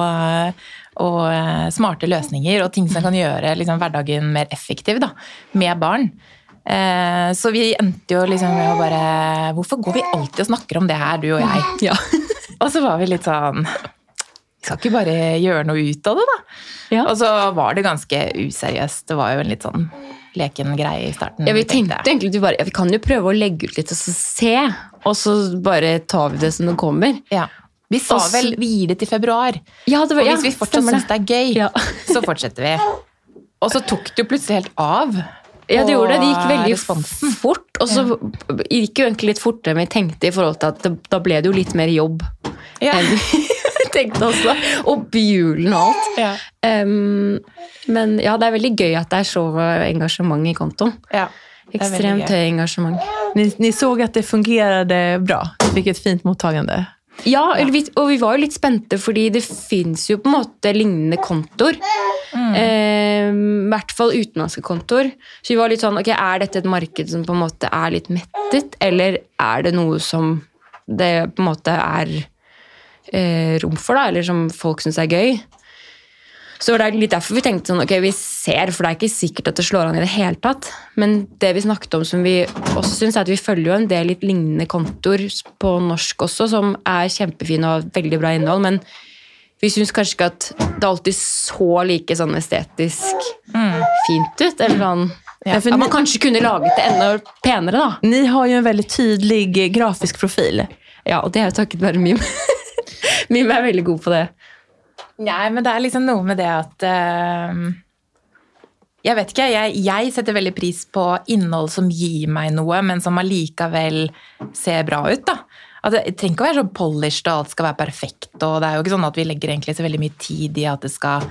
og eh, smarte løsninger og ting som kan gjøre liksom, hverdagen mer effektiv da, med barn. Eh, så vi endte jo liksom med å bare Hvorfor går vi alltid og snakker om det her, du og jeg? Og så var vi litt sånn Vi skal ikke bare gjøre noe ut av det, da? Ja. Og så var det ganske useriøst. Det var jo en litt sånn leken greie i starten. Ja, vi tenkte egentlig vi bare ja, vi kan jo prøve å legge ut litt og så se, og så bare tar vi det som det kommer. Ja. Vi sa vel vi gir det til februar. Ja, det var, Og hvis vi fortsatt syns det er gøy, Ja. så fortsetter vi. Og så tok det jo plutselig helt av. Ja, det gjorde det. Det gikk veldig responsen. fort. Og så gikk jo egentlig litt fortere enn vi tenkte, i forhold til at det, da ble det jo litt mer jobb Ja. enn tenkte også. Og julen og alt. Ja. Um, men ja, det er veldig gøy at det er så engasjement i kontoen. Ja. Ekstremt høy engasjement. Ni, så at det fungerte bra. Fikk et fint mottagende. Ja, eller vi, og vi var jo litt spente, fordi det fins jo på en måte lignende kontoer. Eh, I hvert fall utenlandske kontoer. Så vi var litt sånn, ok, er dette et marked som på en måte er litt mettet, eller er det noe som det på en måte er eh, rom for, da, eller som folk syns er gøy? Så det er litt derfor vi tenkte sånn, ok, vi ser, for det er ikke sikkert at det slår an i det hele tatt. Men det vi snakket om som vi også syns, er at vi følger jo en del litt lignende kontoer på norsk også, som er kjempefine og har veldig bra innhold, men vi syns kanskje ikke at det alltid så like sånn estetisk fint ut. Eller sånn Ja, At man kanskje kunne laget det enda penere, da. ni har jo en veldig tydlig eh, grafisk profil. Ja, og det er jo takket være Mim. Mim er veldig god på det. Nei, men det er liksom noe med det at uh, Jeg vet ikke. Jeg, jeg setter veldig pris på innhold som gir meg noe, men som allikevel ser bra ut. da. At det trenger ikke å være så polished og alt skal være perfekt. og Det er jo ikke sånn at vi legger egentlig så veldig mye tid i at det skal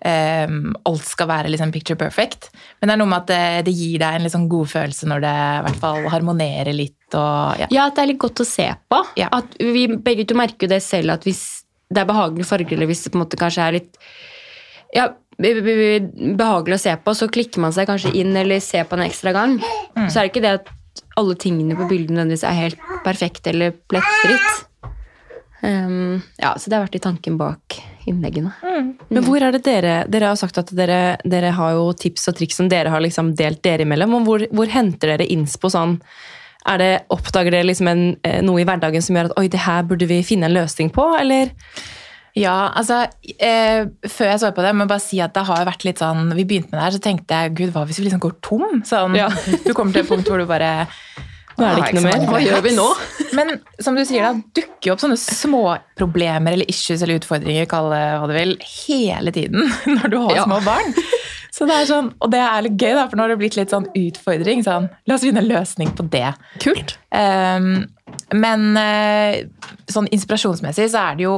Um, alt skal være liksom picture perfect. Men det er noe med at det, det gir deg en sånn god følelse når det i hvert fall harmonerer litt. Og, ja. Ja, at det er litt godt å se på. Ja. At vi begge to merker jo det selv, at hvis det er behagelige farger, eller hvis det på en måte kanskje er litt ja, be- be- be- behagelig å se på, så klikker man seg kanskje inn eller ser på en ekstra gang. Så er det ikke det at alle tingene på bildet nødvendigvis er helt perfekt eller plettfritt. Um, ja, så det har vært i tanken bak innleggene. Men hvor er det dere Dere har sagt at dere, dere har jo tips og triks som dere har liksom delt dere imellom. Men hvor, hvor henter dere innspo sånn? Er det, oppdager dere liksom eh, noe i hverdagen som gjør at oi, det her burde vi finne en løsning på? Eller Ja, altså eh, Før jeg så på det, må jeg bare si at det har vært litt sånn Vi begynte med det her, så tenkte jeg gud, hva hvis vi liksom går tom? Sånn, Ja. Du kommer til et punkt hvor du bare Nå er det ikke noe mer. Hva gjør vi nå? Men som du sier, da dukker jo opp sånne små problemer eller issues eller utfordringer, kall det hva du vil, hele tiden når du har Ja. små barn. Så det er sånn, Og det er litt gøy, da, for nå har det blitt litt sånn utfordring. sånn, La oss finne en løsning på det. Kult. Um, men eh, sånn inspirasjonsmessig så er det jo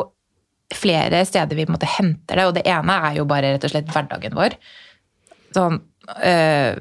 flere steder vi på en måte henter det. Og det ene er jo bare rett og slett hverdagen vår. Sånn, uh,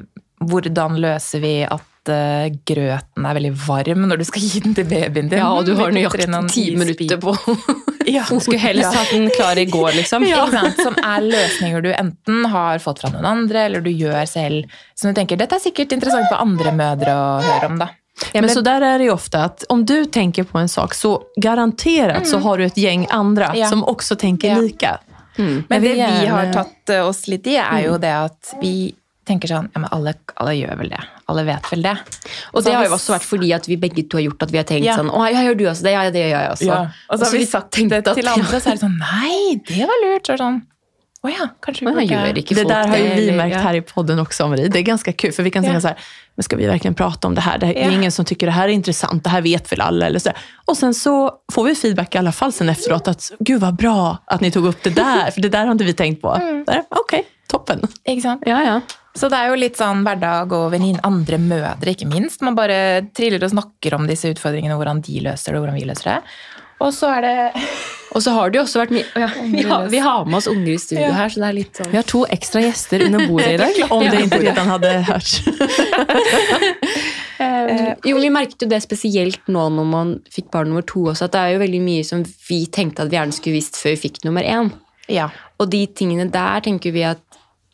hvordan løser vi at eh, grøten er veldig varm når du skal gi den til babyen din? Ja, og du har nøyaktig ti minutter på Ja. Skulle helst hatt den klar i går, liksom. Ja. Som er løsninger du enten har fått fra noen andre, eller du gjør selv. Som du tenker, dette er sikkert interessant for andre mødre å høre om, da. Men så der er det jo ofte at om du tenker på en sak så garanterat så har du et gjeng andre Ja. som også tenker Ja. lika. Men det vi har tatt eh, oss litt i, er jo det at vi tenker sånn Ja, men alle, alle gjør vel det. Alle vet vel det. Og det har jo også vært fordi at vi begge to har gjort at vi har tenkt Ja. sånn Å, ja, gjør du også det? Ja, det gjør jeg også. Ja. Og så har vi sagt det til andre, så er det sånn Nei, det var lurt. Så sånn Å ja, kanskje vi gjør ikke Det der där har ju vi märkt här i podden också, Marie. Det är ganska kul, för vi kan tänka Ja. så här, men ska vi verkligen prata om det här? Det är Ja. ingen som tycker det här är intressant, det här vet väl alla. Eller så. Och sen så får vi feedback i alla fall sen efteråt, att gud vad bra att ni tog upp det där, för det där har inte vi tänkt på. Där, Okej, toppen. Ikke sant? Ja, ja. Så det er jo litt sånn hverdag og vennin, andre mødre, ikke minst. Man bare triller og snakker om disse utfordringene, hvordan de løser det, og hvordan vi løser det. Og så er det Og så har det jo også vært mye ja, vi, har, vi har med oss unger i studio Ja. her, så det er litt sånn Vi har to ekstra gjester under bordet i dag. Om det inte redan hade hörts. Eh, Jo, vi merket jo det spesielt nå når man fikk barn nummer to også, at det er jo veldig mye som vi tenkte at vi gjerne skulle visst før vi fikk nummer én. Ja. Og de tingene der tenker vi at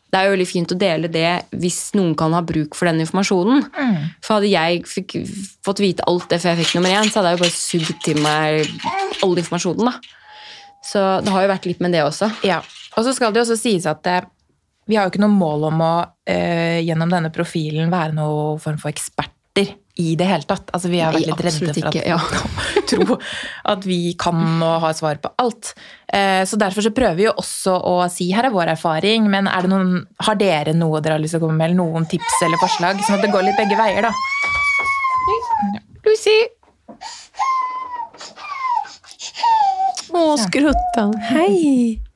det er jo veldig fint å dele det hvis noen kan ha bruk for den informasjonen. For hadde jeg fikk, fått vite alt det før jeg fikk nummer én, så hadde jeg jo bare sugd til meg all informasjonen. da. Så det har jo vært litt med det også. Ja, og så skal det jo også sies at eh, vi har jo ikke noe mål om å eh, gjennom denne profilen være noe form for eksperter i det hele tatt. Altså Vi har vært Nei, litt redde for at, ja. tro at vi kan og har svar på alt. Eh, så derfor så prøver vi jo også å si her er vår erfaring, men er det noen, har dere noe dere har lyst til å komme med, eller noen tips eller forslag? Sånn at det går litt begge veier, da. Lucy! Åh, skruttan. Hei!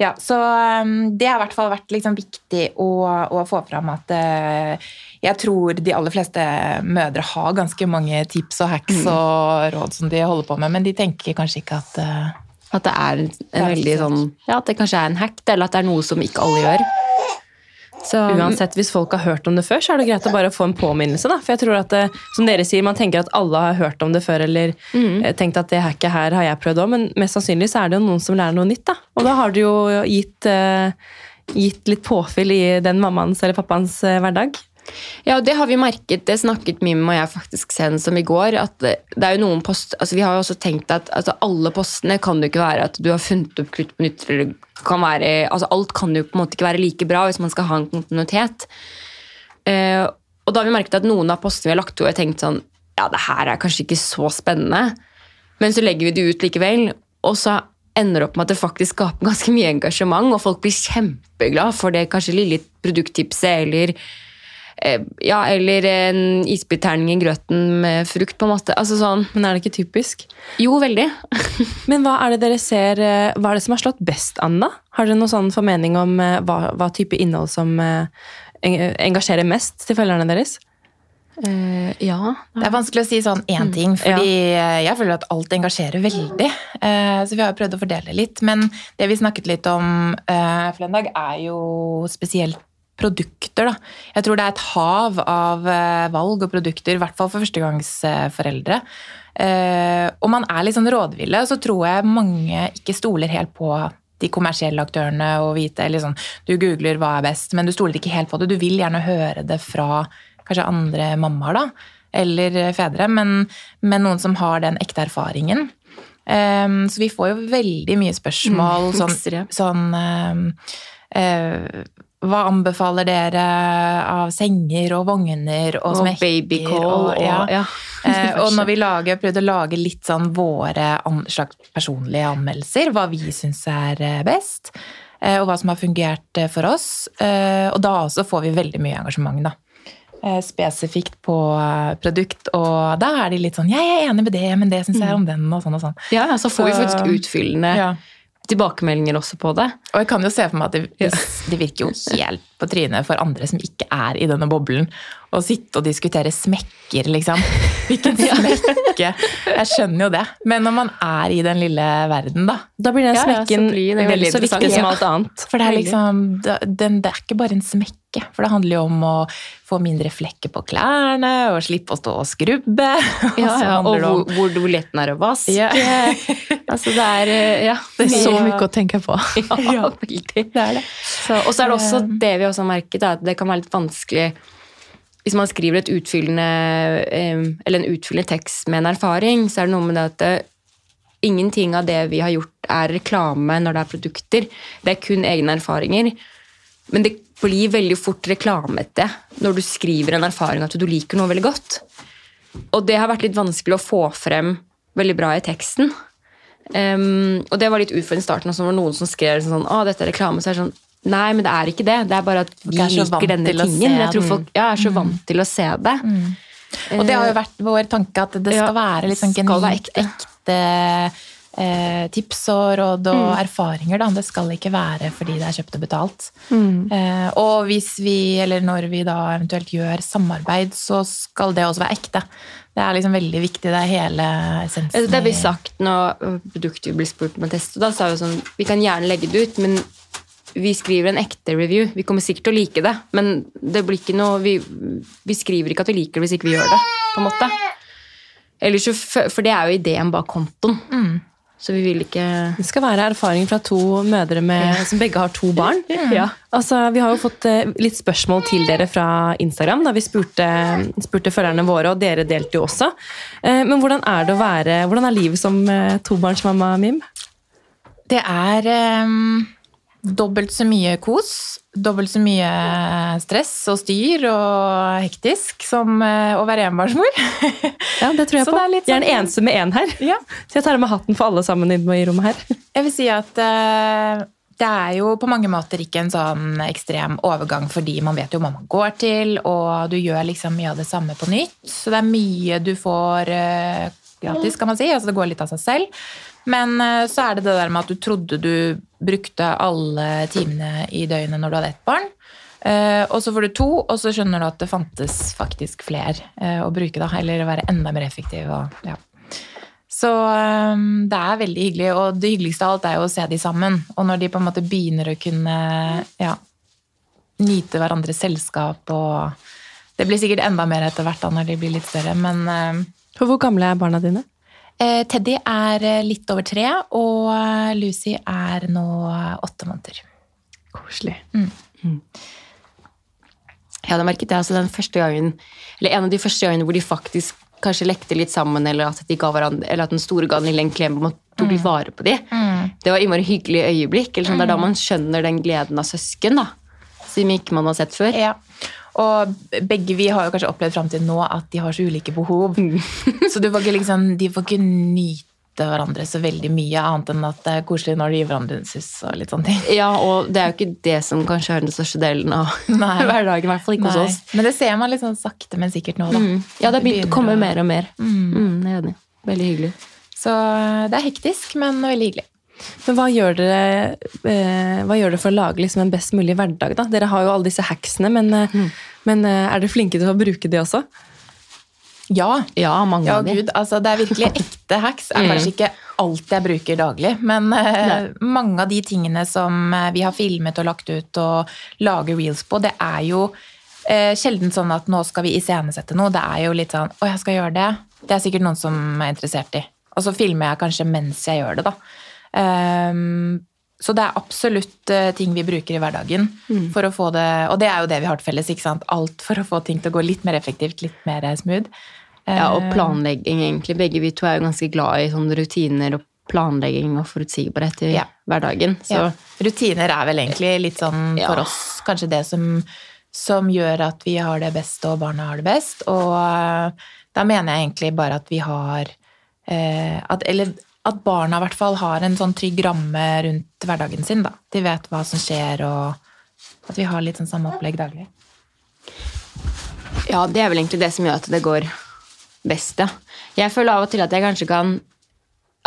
Ja, så um, det har i hvert fall vært liksom viktig å, å få fram at eh, jeg tror de aller fleste mødre har ganske mange tips og hacks og råd som de holder på med, men de tenker kanskje ikke at eh, At det er en, Ja, veldig sånn Ja, at det kanskje er en hack, eller at det er noe som ikke alle gjør. Så Uansett, hvis folk har hørt om det før, så er det greit å bare få en påminnelse. da. For jeg tror at det, som dere sier, Man tenker at alle har hørt om det før, eller mm. tenkt at det hacket her har jeg prøvd òg, men mest sannsynlig så er det jo noen som lærer noe nytt. da. Og da har du jo gitt, eh, gitt litt påfyll i den mammaens eller pappaens eh, hverdag. Ja, det har vi merket. Det snakket Mim og jeg faktisk senest om i går. at det, det er jo noen post, altså Vi har jo også tenkt at altså alle postene kan jo ikke være at du har funnet opp krutt på nytt. kan være, altså Alt kan jo på en måte ikke være like bra hvis man skal ha en kontinuitet. Eh, og da har vi merket at noen av postene vi har lagt ut, har tenkt sånn Ja, det her er kanskje ikke så spennende. Men så legger vi det ut likevel, og så ender det opp med at det faktisk skaper ganske mye engasjement, og folk blir kjempeglad for det kanskje lille produkttipset eller ja, eller en isbitterning i grøten med frukt, på en måte. Altså sånn Men er det ikke typisk? Jo, veldig. Men hva er det dere ser, eh, hva er det som har slått best an, da? Har dere noen sånn formening om eh, hva, hva type innhold som eh, engasjerer mest til følgerne deres? Uh, ja. Det er vanskelig å si sånn én ting, fordi ja. jeg føler at alt engasjerer veldig. Uh, Så vi har jo prøvd å fordele litt. Men det vi snakket litt om uh, for en dag, er jo spesielt produkter. Da. Jeg tror det er et hav av eh, valg og produkter, i hvert fall for førstegangsforeldre. Eh, Og man er litt sånn rådville, så tror jeg mange ikke stoler helt på de kommersielle aktørene og vite sånn, Du googler hva er best, men du stoler ikke helt på det. Du vil gjerne høre det fra kanskje andre mammaer, da, eller fedre, men, men noen som har den ekte erfaringen. Um, så vi får jo veldig mye spørsmål Mm, sånn, sånn um, eh, Hva anbefaler dere av senger og vogner og, Og smekker? babycall og ja. ja. Eh, og når vi lager, prøvde å lage litt sånn våre an, slags personlige anmeldelser, hva vi syns er eh, best, eh, og hva som har fungert eh, for oss. Eh, og da også får vi veldig mye engasjement, da. Eh, Spesifikt på produkt, og da er de litt sånn 'Jeg er enig med det, men det syns jeg er om den', og sånn og sånn. ja, så får vi faktisk utfyllende Ja. Tilbakemeldinger også på det. Og jeg kan jo se for meg at det, det, virker jo helt på trynet for andre som ikke er i denne boblen, å sitte og diskutere smekker, liksom. Hvilken smekke? Jeg skjønner jo det. Men når man er i den lille verden, da. Da blir den Ja, ja, så blir det veldig veldig så viktig som alt annet. For det er liksom det- den, det er ikke bare en smekke. For det handler jo om å få mindre flekker på klærne og slippe å stå og skrubbe. Og Ja, så ja, og om- hvor, hvor, hvor lett den er å vaske. Ja. altså, det er eh, ja, Det er så mye- mye å tenke på. Ja, veldig. Det er det. Så, og så er det også det vi også merket, er at det kan være litt vanskelig hvis man skriver et utfyllende, eh, eller en utfyllende tekst med en erfaring, så er det noe med det at det, ingenting av det vi har gjort er reklame når det er produkter. Det er kun egne erfaringer. Men det blir veldig fort reklamete når du skriver en erfaring at du liker noe veldig godt. Og det har vært litt vanskelig å få frem veldig bra i teksten. Um, og det var litt utfordrende i starten. Også, når noen som skrev sånn, å, dette er reklame, så er det sånn Nei, men det er ikke det. Det er bare at vi er liker denne tingen. Jeg tror folk ja, er så vant til å se det. Og det har jo vært vår tanke at det skal Ja, være litt sånn genuint ekte, eh, tips og råd og erfaringer. Da. Det skal ikke være fordi det er kjøpt og betalt. Eh, og hvis vi, eller når vi da eventuelt gjør samarbeid, så skal det også være ekte. Det er liksom veldig viktig. Det er hele essensen. Altså, Det blir sagt når produktet blir spurt om å teste, da, så er det sånn Vi kan gjerne legge det ut, men vi skriver en ekte review. Vi kommer sikkert til å like det, men det blir ikke noe Vi, vi skriver ikke at vi liker det hvis ikke vi gjør det, på en måte. Ellers så, for det er jo ideen bak kontoen. Så vi vil ikke Det skal være erfaring fra to mødre med, som begge har to barn. Ja. Altså, vi har jo fått eh, litt spørsmål til dere fra Instagram da vi spurte, spurte følgerne våre, og dere delte jo også. Eh, Men hvordan er det å være, hvordan er livet som eh, tobarnsmamma, Mim? Det er ehm, dobbelt så mye kos, dobbelt så mye stress og styr og hektisk som eh, å være enbarnsmor. Ja, det tror jeg på. er sånn... Jeg er den eneste med én her. Ja. Så jeg tar av meg hatten for alle sammen inne i rommet her. Jeg vil si at uh, det er jo på mange måter ikke en sånn ekstrem overgang, fordi man vet jo hva man går til, og du gjør liksom mye av det samme på nytt. Så det er mye du får uh, gratis, kan man si. Altså det går litt av seg selv. Men eh, så er det det der med at du trodde du brukte alle timene i døgnet når du hadde ett barn. Eh, og så får du to, og så skjønner du at det fantes faktisk flere eh, å bruke, da. Eller være enda mer effektiv. Og, ja. Så det er veldig hyggelig, og det hyggeligste av alt er jo å se de sammen. Og når de på en måte begynner å kunne ja, nyte hverandres selskap og Det blir sikkert enda mer etter hvert da når de blir litt større, men hvor gamle er barna dine? Eh, Teddy er eh, litt over tre, og eh, Lucy er nå åtte måneder. Koselig. Jeg hadde merket det altså den første gangen, eller en av de første gangene hvor de faktisk kanskje lekte litt sammen, eller at, de ga hverandre, eller at den store ga den lille en klem og tok litt vare på de. Det var innmari hyggelig øyeblikk. Eller sånn, Det er da man skjønner den gleden av søsken, da. Som ikke man har sett før. Ja. Og begge vi har jo kanskje opplevd fram til nå at de har så ulike behov. så du får ikke liksom, de får ikke nyte hverandre så veldig mye, annet enn at det er koselig når de gir hverandre en suss og litt sånne ting. Ja, og det er jo ikke det som kanskje er den største delen av Nei. hverdagen, i hvert fall ikke hos oss. Men det ser man litt sånn sakte, men sikkert nå, da. Mm. Ja, det har begynt å komme mer og mer. Mm, jeg er enig. Veldig hyggelig. Så det er hektisk, men veldig hyggelig. Men hva gjør dere, eh, hva gjør dere for å lage liksom en best mulig hverdag? da? Dere har jo alle disse hacksene, men, mm. men eh, er dere flinke til å bruke de også? Ja. Ja, mange Ja, av de. gud, altså det er virkelig ekte hacks. er kanskje ikke alt jeg bruker daglig, men uh, mange av de tingene som eh, vi har filmet og lagt ut og lager reels på, det er jo uh, sjelden sånn at nå skal vi iscenesette noe. Det er jo litt sånn å, jeg skal gjøre det. Det er sikkert noen som er interessert i. Og så filmer jeg kanskje mens jeg gjør det, da. Ehm, så det er absolutt eh, ting vi bruker i hverdagen for å få det Og det er jo det vi har til felles, ikke sant. Alt for å få ting til å gå litt mer effektivt, litt mer smooth. Ja, og Eh, planlegging, egentlig. Begge vi to er jo ganske glad i sånne rutiner og planlegging og forutsigbarhet i Ja. hverdagen. Så Ja. Rutiner er vel egentlig litt sånn Ja. for oss kanskje det som, som gjør at vi har det best og barna har det best. Og eh, da mener jeg egentlig bare at vi har eh, at, Eller at barna i hvert fall har en sånn trygg ramme rundt hverdagen sin. da. De vet hva som skjer, og at vi har litt sånn samme opplegg daglig. ja, det er vel egentlig det som gjør at det går best, ja. Jeg føler av og til at jeg kanskje kan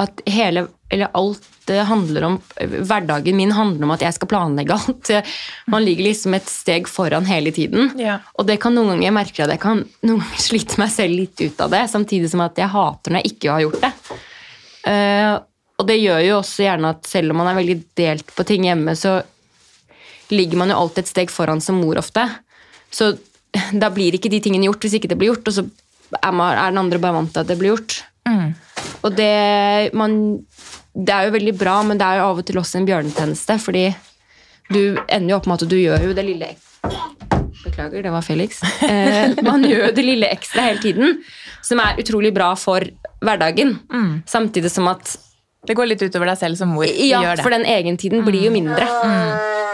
At hele, eller alt det handler om Hverdagen min handler om at jeg skal planlegge alt. Man ligger liksom et steg foran hele tiden. Ja. Og det kan noen ganger jeg merker at jeg kan noen ganger slite meg selv litt ut av det, samtidig som at jeg hater når jeg ikke har gjort det. Eh, og det gjør jo også gjerne at selv om man er veldig delt på ting hjemme, så ligger man jo alltid et steg foran som mor ofte. Så da blir ikke de tingene gjort hvis ikke det blir gjort, og så er, man, er den andre bare vant til at det blir gjort. Og det, man, det er jo veldig bra, men det er jo av og til også en bjørnetjeneste, fordi du ender jo opp med at du gjør jo det lille Beklager, det var Felix. Eh, man gjør jo det lille ekstra hele tiden, som er utrolig bra for hverdagen. Samtidig som at Det går litt utover deg selv som mor. Ja, gjør det. for den egentiden blir jo mindre.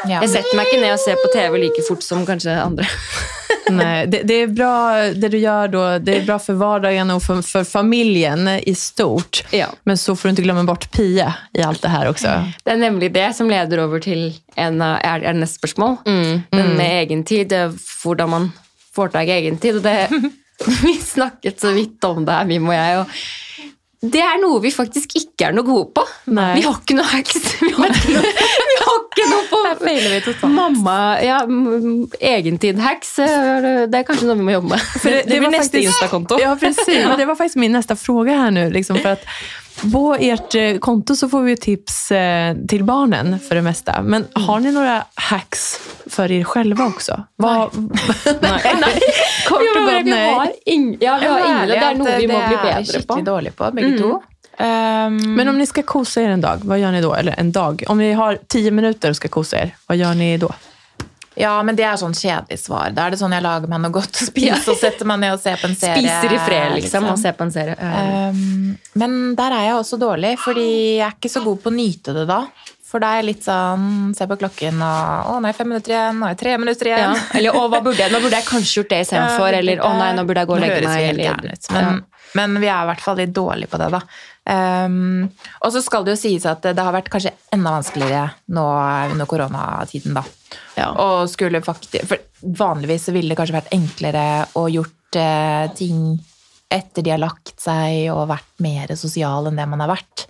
Ja. Jeg setter meg ikke ned og ser på TV like fort som kanskje andre. Nej, det, det är bra det du gör då. Det är bra för vardagen och för, för familjen i stort. Ja. Men så får du ikke glemme bort Pia i alt det her også. Det er nemlig det som leder over til en av er, er neste spørsmål. Den med egentid, det er hvordan man får tak i egentid. Og det, vi snakket så vidt om det her, Mim og jeg. og det er noe vi faktisk ikke er noe gode på. Nei. Vi har ikke noe hacks. Vi har ikke noe, vi har ikke noe på Her feiler vi totalt. Mamma, ja, egentid-hacks, eh, det er kanskje noe vi må jobbe med. Det, det, blir var nästa Insta-konto. Ja, precis. Det var faktisk min neste spørsmål her nå. Liksom, for att på ert eh, konto så får vi tips til till barnen för det mesta. Men har ni några hacks för er själva också? Vad, nej. nej. Kort och gott, vi har ing, ja, vi har ingen, det er noe vi må bli Det bedre på. dårlig på, begge to. Um, Men om ni ska kosa er en dag, vad gör ni då? Eller en dag. Om ni har tio minuter och ska kosa er, vad gör ni då? Ja, men det er sånn kjedelig svar. Da er det sånn jeg lager meg noe godt å spise, og setter meg ned og ser på en serie. Spiser i fred, liksom, og ser på en serie. Um, men der er jeg også dårlig, fordi jeg er ikke så god på å nyte det da. For da er jeg litt sånn, ser på klokken og Å, nå er jeg fem minutter igjen, nå er jeg tre minutter Ja. igjen. Eller å, hva burde jeg, nå burde jeg kanskje gjort det istedenfor. Eller å nei, nå burde jeg gå og legge meg. men, men vi er i hvert fall litt dårlige på det, da. Um, og så skal det jo sies at det har vært kanskje enda vanskeligere nå under koronatiden, da. Ja. Og skulle faktisk For vanligvis så ville det kanskje vært enklere å gjort uh, ting etter de har lagt seg og vært mer sosial enn det man har vært.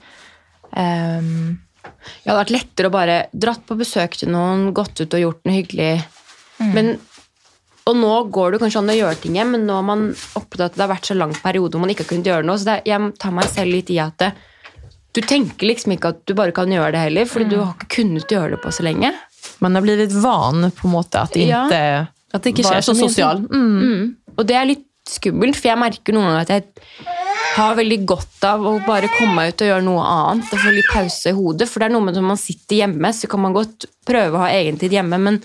Um, Det hadde vært lettere å bare dratt på besøk til noen, gått ut og gjort noe hyggelig. Men, og nå går det kanskje an å gjøre ting men nå har man oppdaget at det har vært så lang periode hvor man ikke har kunnet gjøre noe. Så det, er- jeg tar meg selv litt i at det, du tenker liksom ikke at du bare kan gjøre det heller, fordi du har ikke kunnet gjøre det på så lenge. Man har blitt van på en måte att Ja. inte At det ikke skjer så så mye. Mm. Mm. Og det er litt skummelt, for jeg merker noen ganger at jeg har veldig godt av å bare komme meg ut og gjøre noe annet og få litt pause i hodet. For det er noe med at når man sitter hjemme, så kan man godt prøve å ha egentid hjemme, men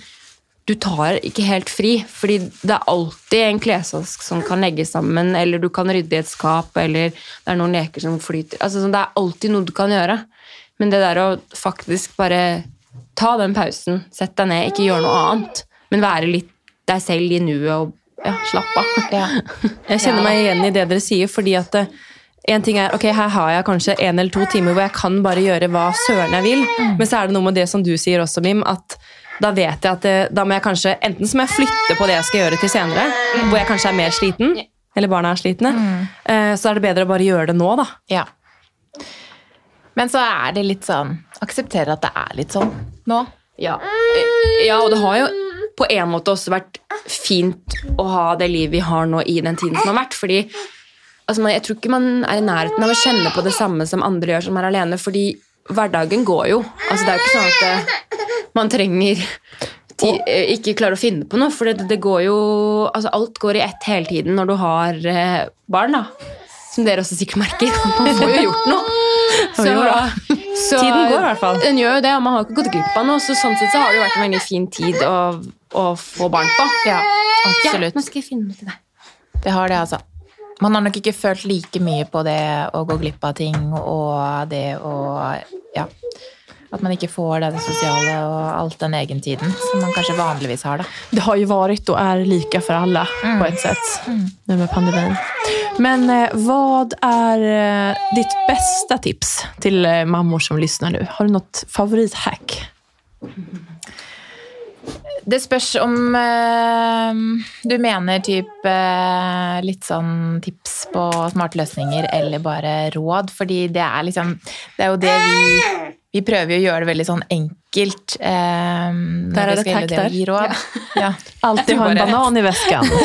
du tar ikke helt fri, fordi det er alltid en klesvask som kan legges sammen, eller du kan rydde i et skap, eller det er noen leker som flyter. Altså, det er alltid noe du kan gjøre. Men det der å faktisk bare ta den pausen, sett deg ned, ikke gjøre noe annet, men være litt deg selv i nuet og ja, slappe av. ja. Jeg kjenner meg igjen i det dere sier, fordi at eh, en ting er, ok, her har jeg kanskje en eller to timer hvor jeg kan bare gjøre hva søren jeg vil, men så er det noe med det som du sier også, Mim, at da vet jeg at det, da må jeg kanskje, enten så må jeg flytte på det jeg skal gjøre til senere, hvor jeg kanskje er mer sliten, eller barna er slitne, eh, så er det bedre å bare gjøre det nå da. ja. Men så er det litt sånn Akseptere at det er litt sånn nå. Ja. Eh, ja, og det har jo på en måte også vært fint å ha det livet vi har nå i den tiden som har vært, fordi altså Jeg tror ikke man er i nærheten av å kjenne på det samme som andre gjør som er alene, fordi hverdagen går jo. Altså Det er jo ikke sånn at det, man trenger ti, eh, ikke klare å finne på noe, for det, det går jo altså Alt går i ett hele tiden når du har eh, barn, da. Som dere også sikkert merker. Man får jo gjort noe. Så, så, Tiden går i hvert fall. Den gjør jo det, og man har ikke gått glipp av noe. Så sånn sett så har det jo vært en veldig fin tid å, å få barn på. Ja, Ja, absolutt. nå skal jeg finne noe til deg. Det har det, altså. Man har nok ikke følt like mye på det å gå glipp av ting og det å Ja. At man ikke får det sosiale og alt den egentiden som man kanskje vanligvis har. da. Det har jo vært og er like lika alle mm. på et sett nu med pandemien. Men hva er eh, ditt beste tips til eh, mammor som lyssnar nu? Har du noe favorithack? Det spørs om eh, du mener typ eh, litt sånn tips på smarte løsninger eller bare råd, fordi det er liksom Det er jo det vi Vi prøver jo å gjøre det veldig sånn enkelt. Eh, Der er det takt der. råd. Ja. Alltid ha en banan i väskan.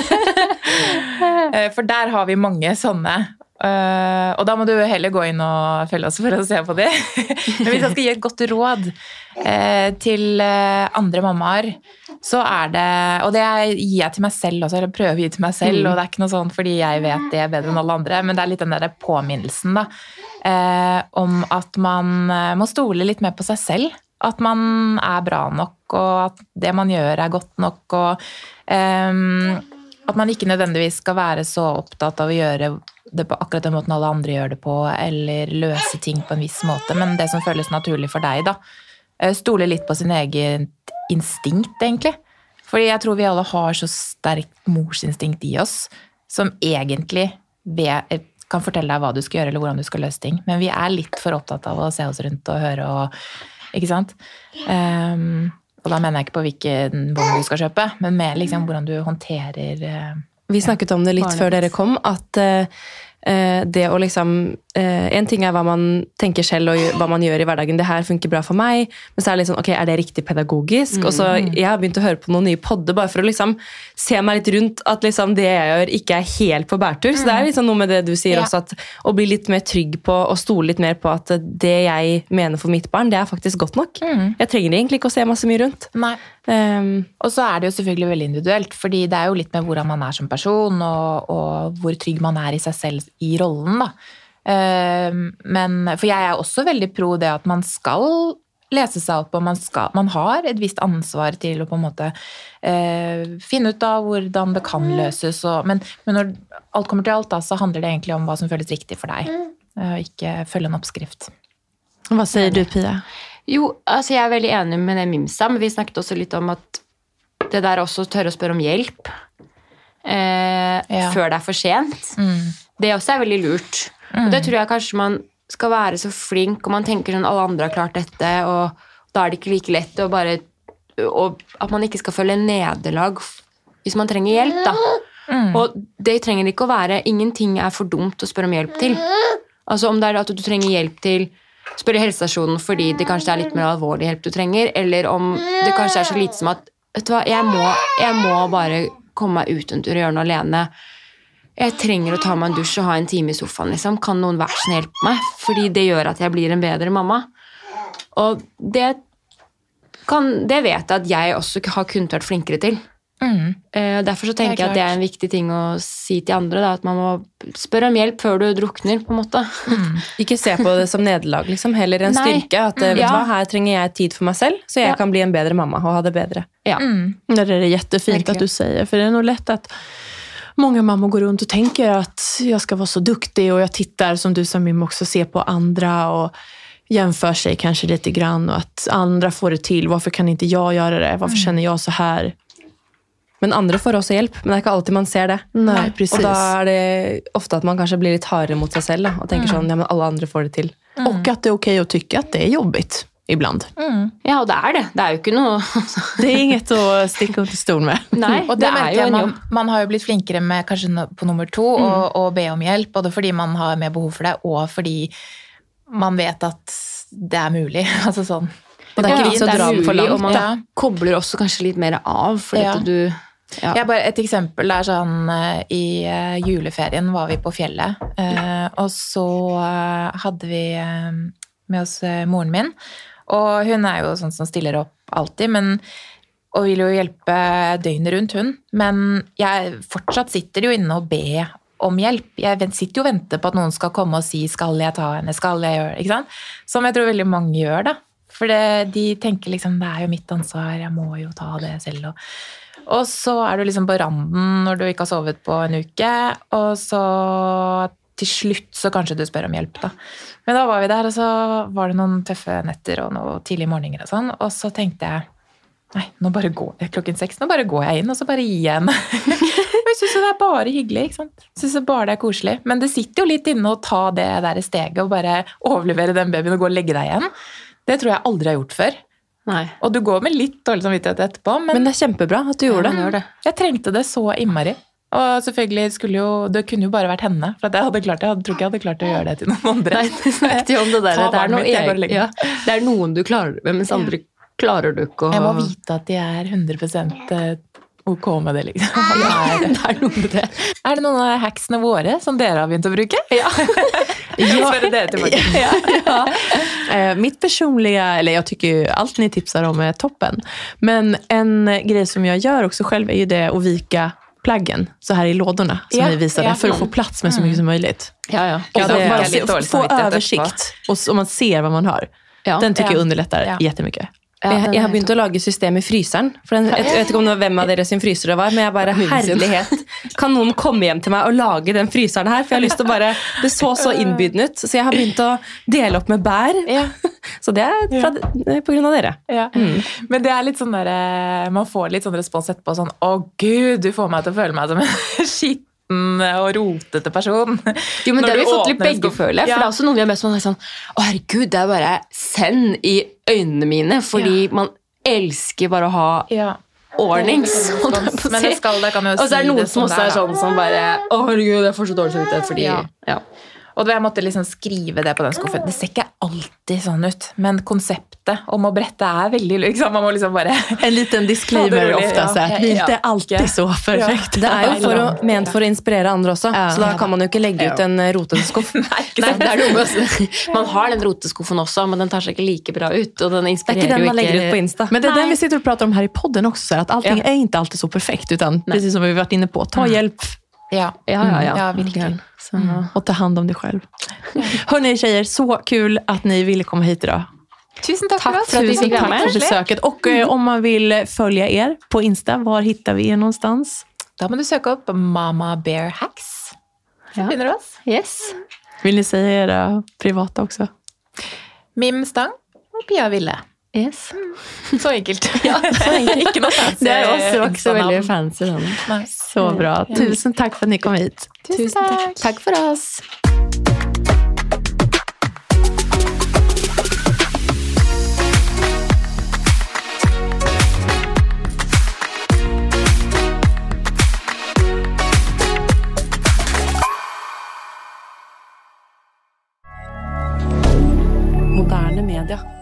Eh, For der har vi mange sånne. Uh, og da må du heller gå inn og følge oss for å se på det. Men hvis jeg skal gi et godt råd uh, til uh, andre mammaer, så er det Og det gir jeg til meg selv også, eller prøver å gi til meg selv, og det er ikke noe sånn fordi jeg vet det bedre enn alle andre, men det er litt den der påminnelsen, da. Eh, om at man eh, må stole litt mer på seg selv. At man er bra nok, og at det man gjør, er godt nok. og ehm, at man ikke nødvendigvis skal være så opptatt av å gjøre det på akkurat den måten alle andre gjør det på, eller løse ting på en viss måte, men det som føles naturlig for deg, da. Eh, Stole litt på sin egen instinkt, egentlig. Fordi jeg tror vi alle har så sterkt morsinstinkt i oss, som egentlig kan fortelle deg hva du skal gjøre, eller hvordan du skal løse ting. Men vi er litt for opptatt av å se oss rundt og høre og Ikke sant? Um, og da mener jeg ikke på hvilken vogn du skal kjøpe, men mer liksom hvordan du håndterer uh, Vi snakket om det litt før dere kom, at eh, det å liksom eh, En ting er hva man tenker selv og hva man gjør i hverdagen. Det her funker bra for meg. Men så er det litt sånn, ok, er det riktig pedagogisk? Og så Jeg har begynt å høre på noen nye podder bare for å liksom se meg litt rundt at liksom det jeg gjør, ikke er helt på bærtur. Så det er liksom noe med det du sier Ja. også, at å bli litt mer trygg på og stole litt mer på at det jeg mener for mitt barn, det er faktisk godt nok. Jeg trenger egentlig ikke å se masse mye rundt. Nei. Um, Og så er det jo selvfølgelig veldig individuelt, fordi det er jo litt med hvordan man er som person, og, og hvor trygg man er i seg selv i rollen, da. Eh, Men, for jeg er også veldig pro det at man skal lese seg opp, og man, skal, man har et visst ansvar til å på en måte eh, finne ut av hvordan det kan løses. Og, men, men når alt kommer til alt, da, så handler det egentlig om hva som føles riktig for deg. eh, Og ikke følge en oppskrift. Hva sier du Pia? Jo, altså jeg er veldig enig med det Mimsa, men vi snakket også litt om at det der også tørre å spørre om hjelp eh, Ja. før det er for sent, det også er veldig lurt. Og det tror jeg kanskje man skal være så flink, og man tenker sånn alle andre har klart dette, og da er det ikke like lett å bare og At man ikke skal føle nederlag hvis man trenger hjelp, da. Og det trenger det ikke å være Ingenting er for dumt å spørre om hjelp til. Altså Om det er at du trenger hjelp til spørre helsestasjonen fordi det kanskje er litt mer alvorlig hjelp du trenger, eller om det kanskje er så lite som at vet du hva, jeg må, jeg må bare komme meg ut en tur og gjøre noe alene. Jeg trenger å ta meg en dusj og ha en time i sofaen. liksom. Kan noen vær så hjelpe meg? Fordi det gjør at jeg blir en bedre mamma. Og det, kan, det vet jeg at jeg også har kunnet vært flinkere til. Mm. Derfor så tenker er jeg at det er en viktig ting å si til andre. Da, at man må spørre om hjelp før du drukner. på en måte. Ikke se på det som nederlag, liksom. Heller en Nei. styrke. At mm. vet Ja. hva, her trenger jeg tid for meg selv, så jeg Ja. kan bli en bedre mamma og ha det bedre. Ja. Det er det at du sier, for det er noe lett att många mammor går runt och tänker att jag ska vara så duktig och jag tittar, som du sa Mim, också ser på andra och jämför sig kanske lite grann och att andra får det till. Varför kan inte jag göra det? Varför känner jag så här? Men andre får også hjelp, men det er ikke alltid man ser det. Nei. Og da er det ofte at man kanskje blir litt hardere mot seg selv da, og tenker sånn, ja, men alle andre får det til. Og at det er ok å tykke at det er jobbigt ibland. ja, og det er det. Det er jo ikke noe Det er inget å stikke opp til stolen med. Nei, Og det det er jo jeg, en man, jobb. man har jo blitt flinkere med kanskje på nummer to å å be om hjelp, både fordi man har mer behov for det, og fordi man vet at det er mulig. Altså sånn. Og det er ikke Ja, vits å dra den for langt. og man Ja. kobler også kanskje litt mer av. Fordi Ja. at du Ja. Jeg bare, et eksempel er sånn eh, I eh, juleferien var vi på fjellet, eh, og så hadde vi med oss moren min. Og hun er jo sånn som stiller opp alltid, men, og vil jo hjelpe døgnet rundt, hun. Men jeg fortsatt sitter jo inne og ber om hjelp. Jeg sitter jo og venter på at noen skal komme og si 'skal jeg ta henne', 'skal jeg gjøre? Ikke sant? Som jeg tror veldig mange gjør, da. For det, de tenker liksom 'det er jo mitt ansvar, jeg må jo ta det selv'. Og, og så er du liksom på randen når du ikke har sovet på en uke, og så til slutt så kanskje du spør om hjelp, da. Men da var vi der, og så var det noen tøffe netter og noen tidlige morgener og sånn, og så tenkte jeg Nei, nå bare går jeg klokken seks. Nå bare går jeg inn, og så bare gir jeg henne. Jeg syns det er bare hyggelig. ikke sant? Jeg synes bare det er koselig. Men det sitter jo litt inne å ta det der steget og bare overlevere den babyen og gå og legge deg igjen. Det tror jeg aldri har gjort før. Nei. Og du går med litt dårlig samvittighet etterpå, men, Men det er kjempebra at du gjorde det. det. jeg trengte det så innmari. Og selvfølgelig skulle jo Det kunne jo bare vært henne. For jeg hadde klart det. Jeg tror ikke jeg hadde klart å gjøre det til noen andre. Nei, det snakket jo om det der. Det er, noe jeg ja, det er noen du klarer med, mens andre klarer du ikke å Jeg må vite at de er 100 ok med det, liksom. Ja, det er- er noe med det. Er det noen av hacksene våre som dere har begynt å bruke? Ja. ja. ja, ja. Eh, mitt personliga, eller jag tycker ju allt ni tipsar om är toppen. Men en greie grej som jag gör också själv är ju det att vika plaggen så här i lådorna som Ja, ni visade ja. för att få plats med så mycket som möjligt. Ja, ja. Ja, Och ja, få översikt och och man ser vad man har. Ja. Den tycker Ja. jag underlättar Ja. jättemycket. Ja, jeg, jeg har begynt å lage system i fryseren. For den, jeg, vet ikke om det var hvem av dere sin fryser det var, men jeg bare. Herlighet! Kan noen komme hjem til meg og lage den fryseren her? For jeg har lyst til å bare Det så så innbydende ut, så jeg har begynt å dele opp med bær. Ja. Så det er fra, på grunn av dere. Ja. Men det er litt sånn der, eh, man får litt sånn respons etterpå sånn Å, gud, du får meg til å føle meg som en skitten og rotete person. Jo, men Når Det har vi fått litt begge, føler jeg. For Ja. det er også noen vi har møtt som er sånn Å, herregud, det er bare send i øynene mine, fordi man elsker bare å ha Ja. Ordning, sånn Men si. det skal, det kan jo Og så er det noen som også er sånn som bare Å, herregud, jeg får så dårlig samvittighet fordi Ja. Ja. Og da jeg måtte liksom skrive det på den skuffen. Det ser ikke alltid sånn ut, men konseptet om å brette er veldig liksom, Man må liksom bare En liten Ja, disclaimer det är roligt, ja. Det Ja. inte alltid så perfekta. Det er jo for å, ment for å inspirere andre også, Ja. så da kan man jo ikke legge ut en roteskuff rotete skuff. Nei, Nei, det er noe Man har den roteskuffen også, men den tar seg ikke like bra ut. Og den Det er inspirerer ikke den jo man legger ut på Insta. Men det är den vi sitter og prater om her i podden også, at allting Ja. ikke inte alltid så perfekt, utan precis som vi har vært inne på, ta hjälp Ja. Ja, ja, ja. Verkligen. Så, och ta hand om dig själv. Hörni tjejer, så kul att ni ville komma hit idag. Tusen takk, Takk for oss. for at vi tack med. för besöket. Och eh, om man vill följa er på Insta, var hittar vi er någonstans? Da må du søke opp Mama Bear Hacks. Så Ja. finner du oss. yes. Vill ni säga era privata också? Mim Stang og Pia Ville. Yes. Så enkelt. så enkelt. ikke noe fancy. Det er også, også veldig fancy. Den. Så bra. Tusen takk for at ni kom hit. Tusen takk. Takk for oss. Media.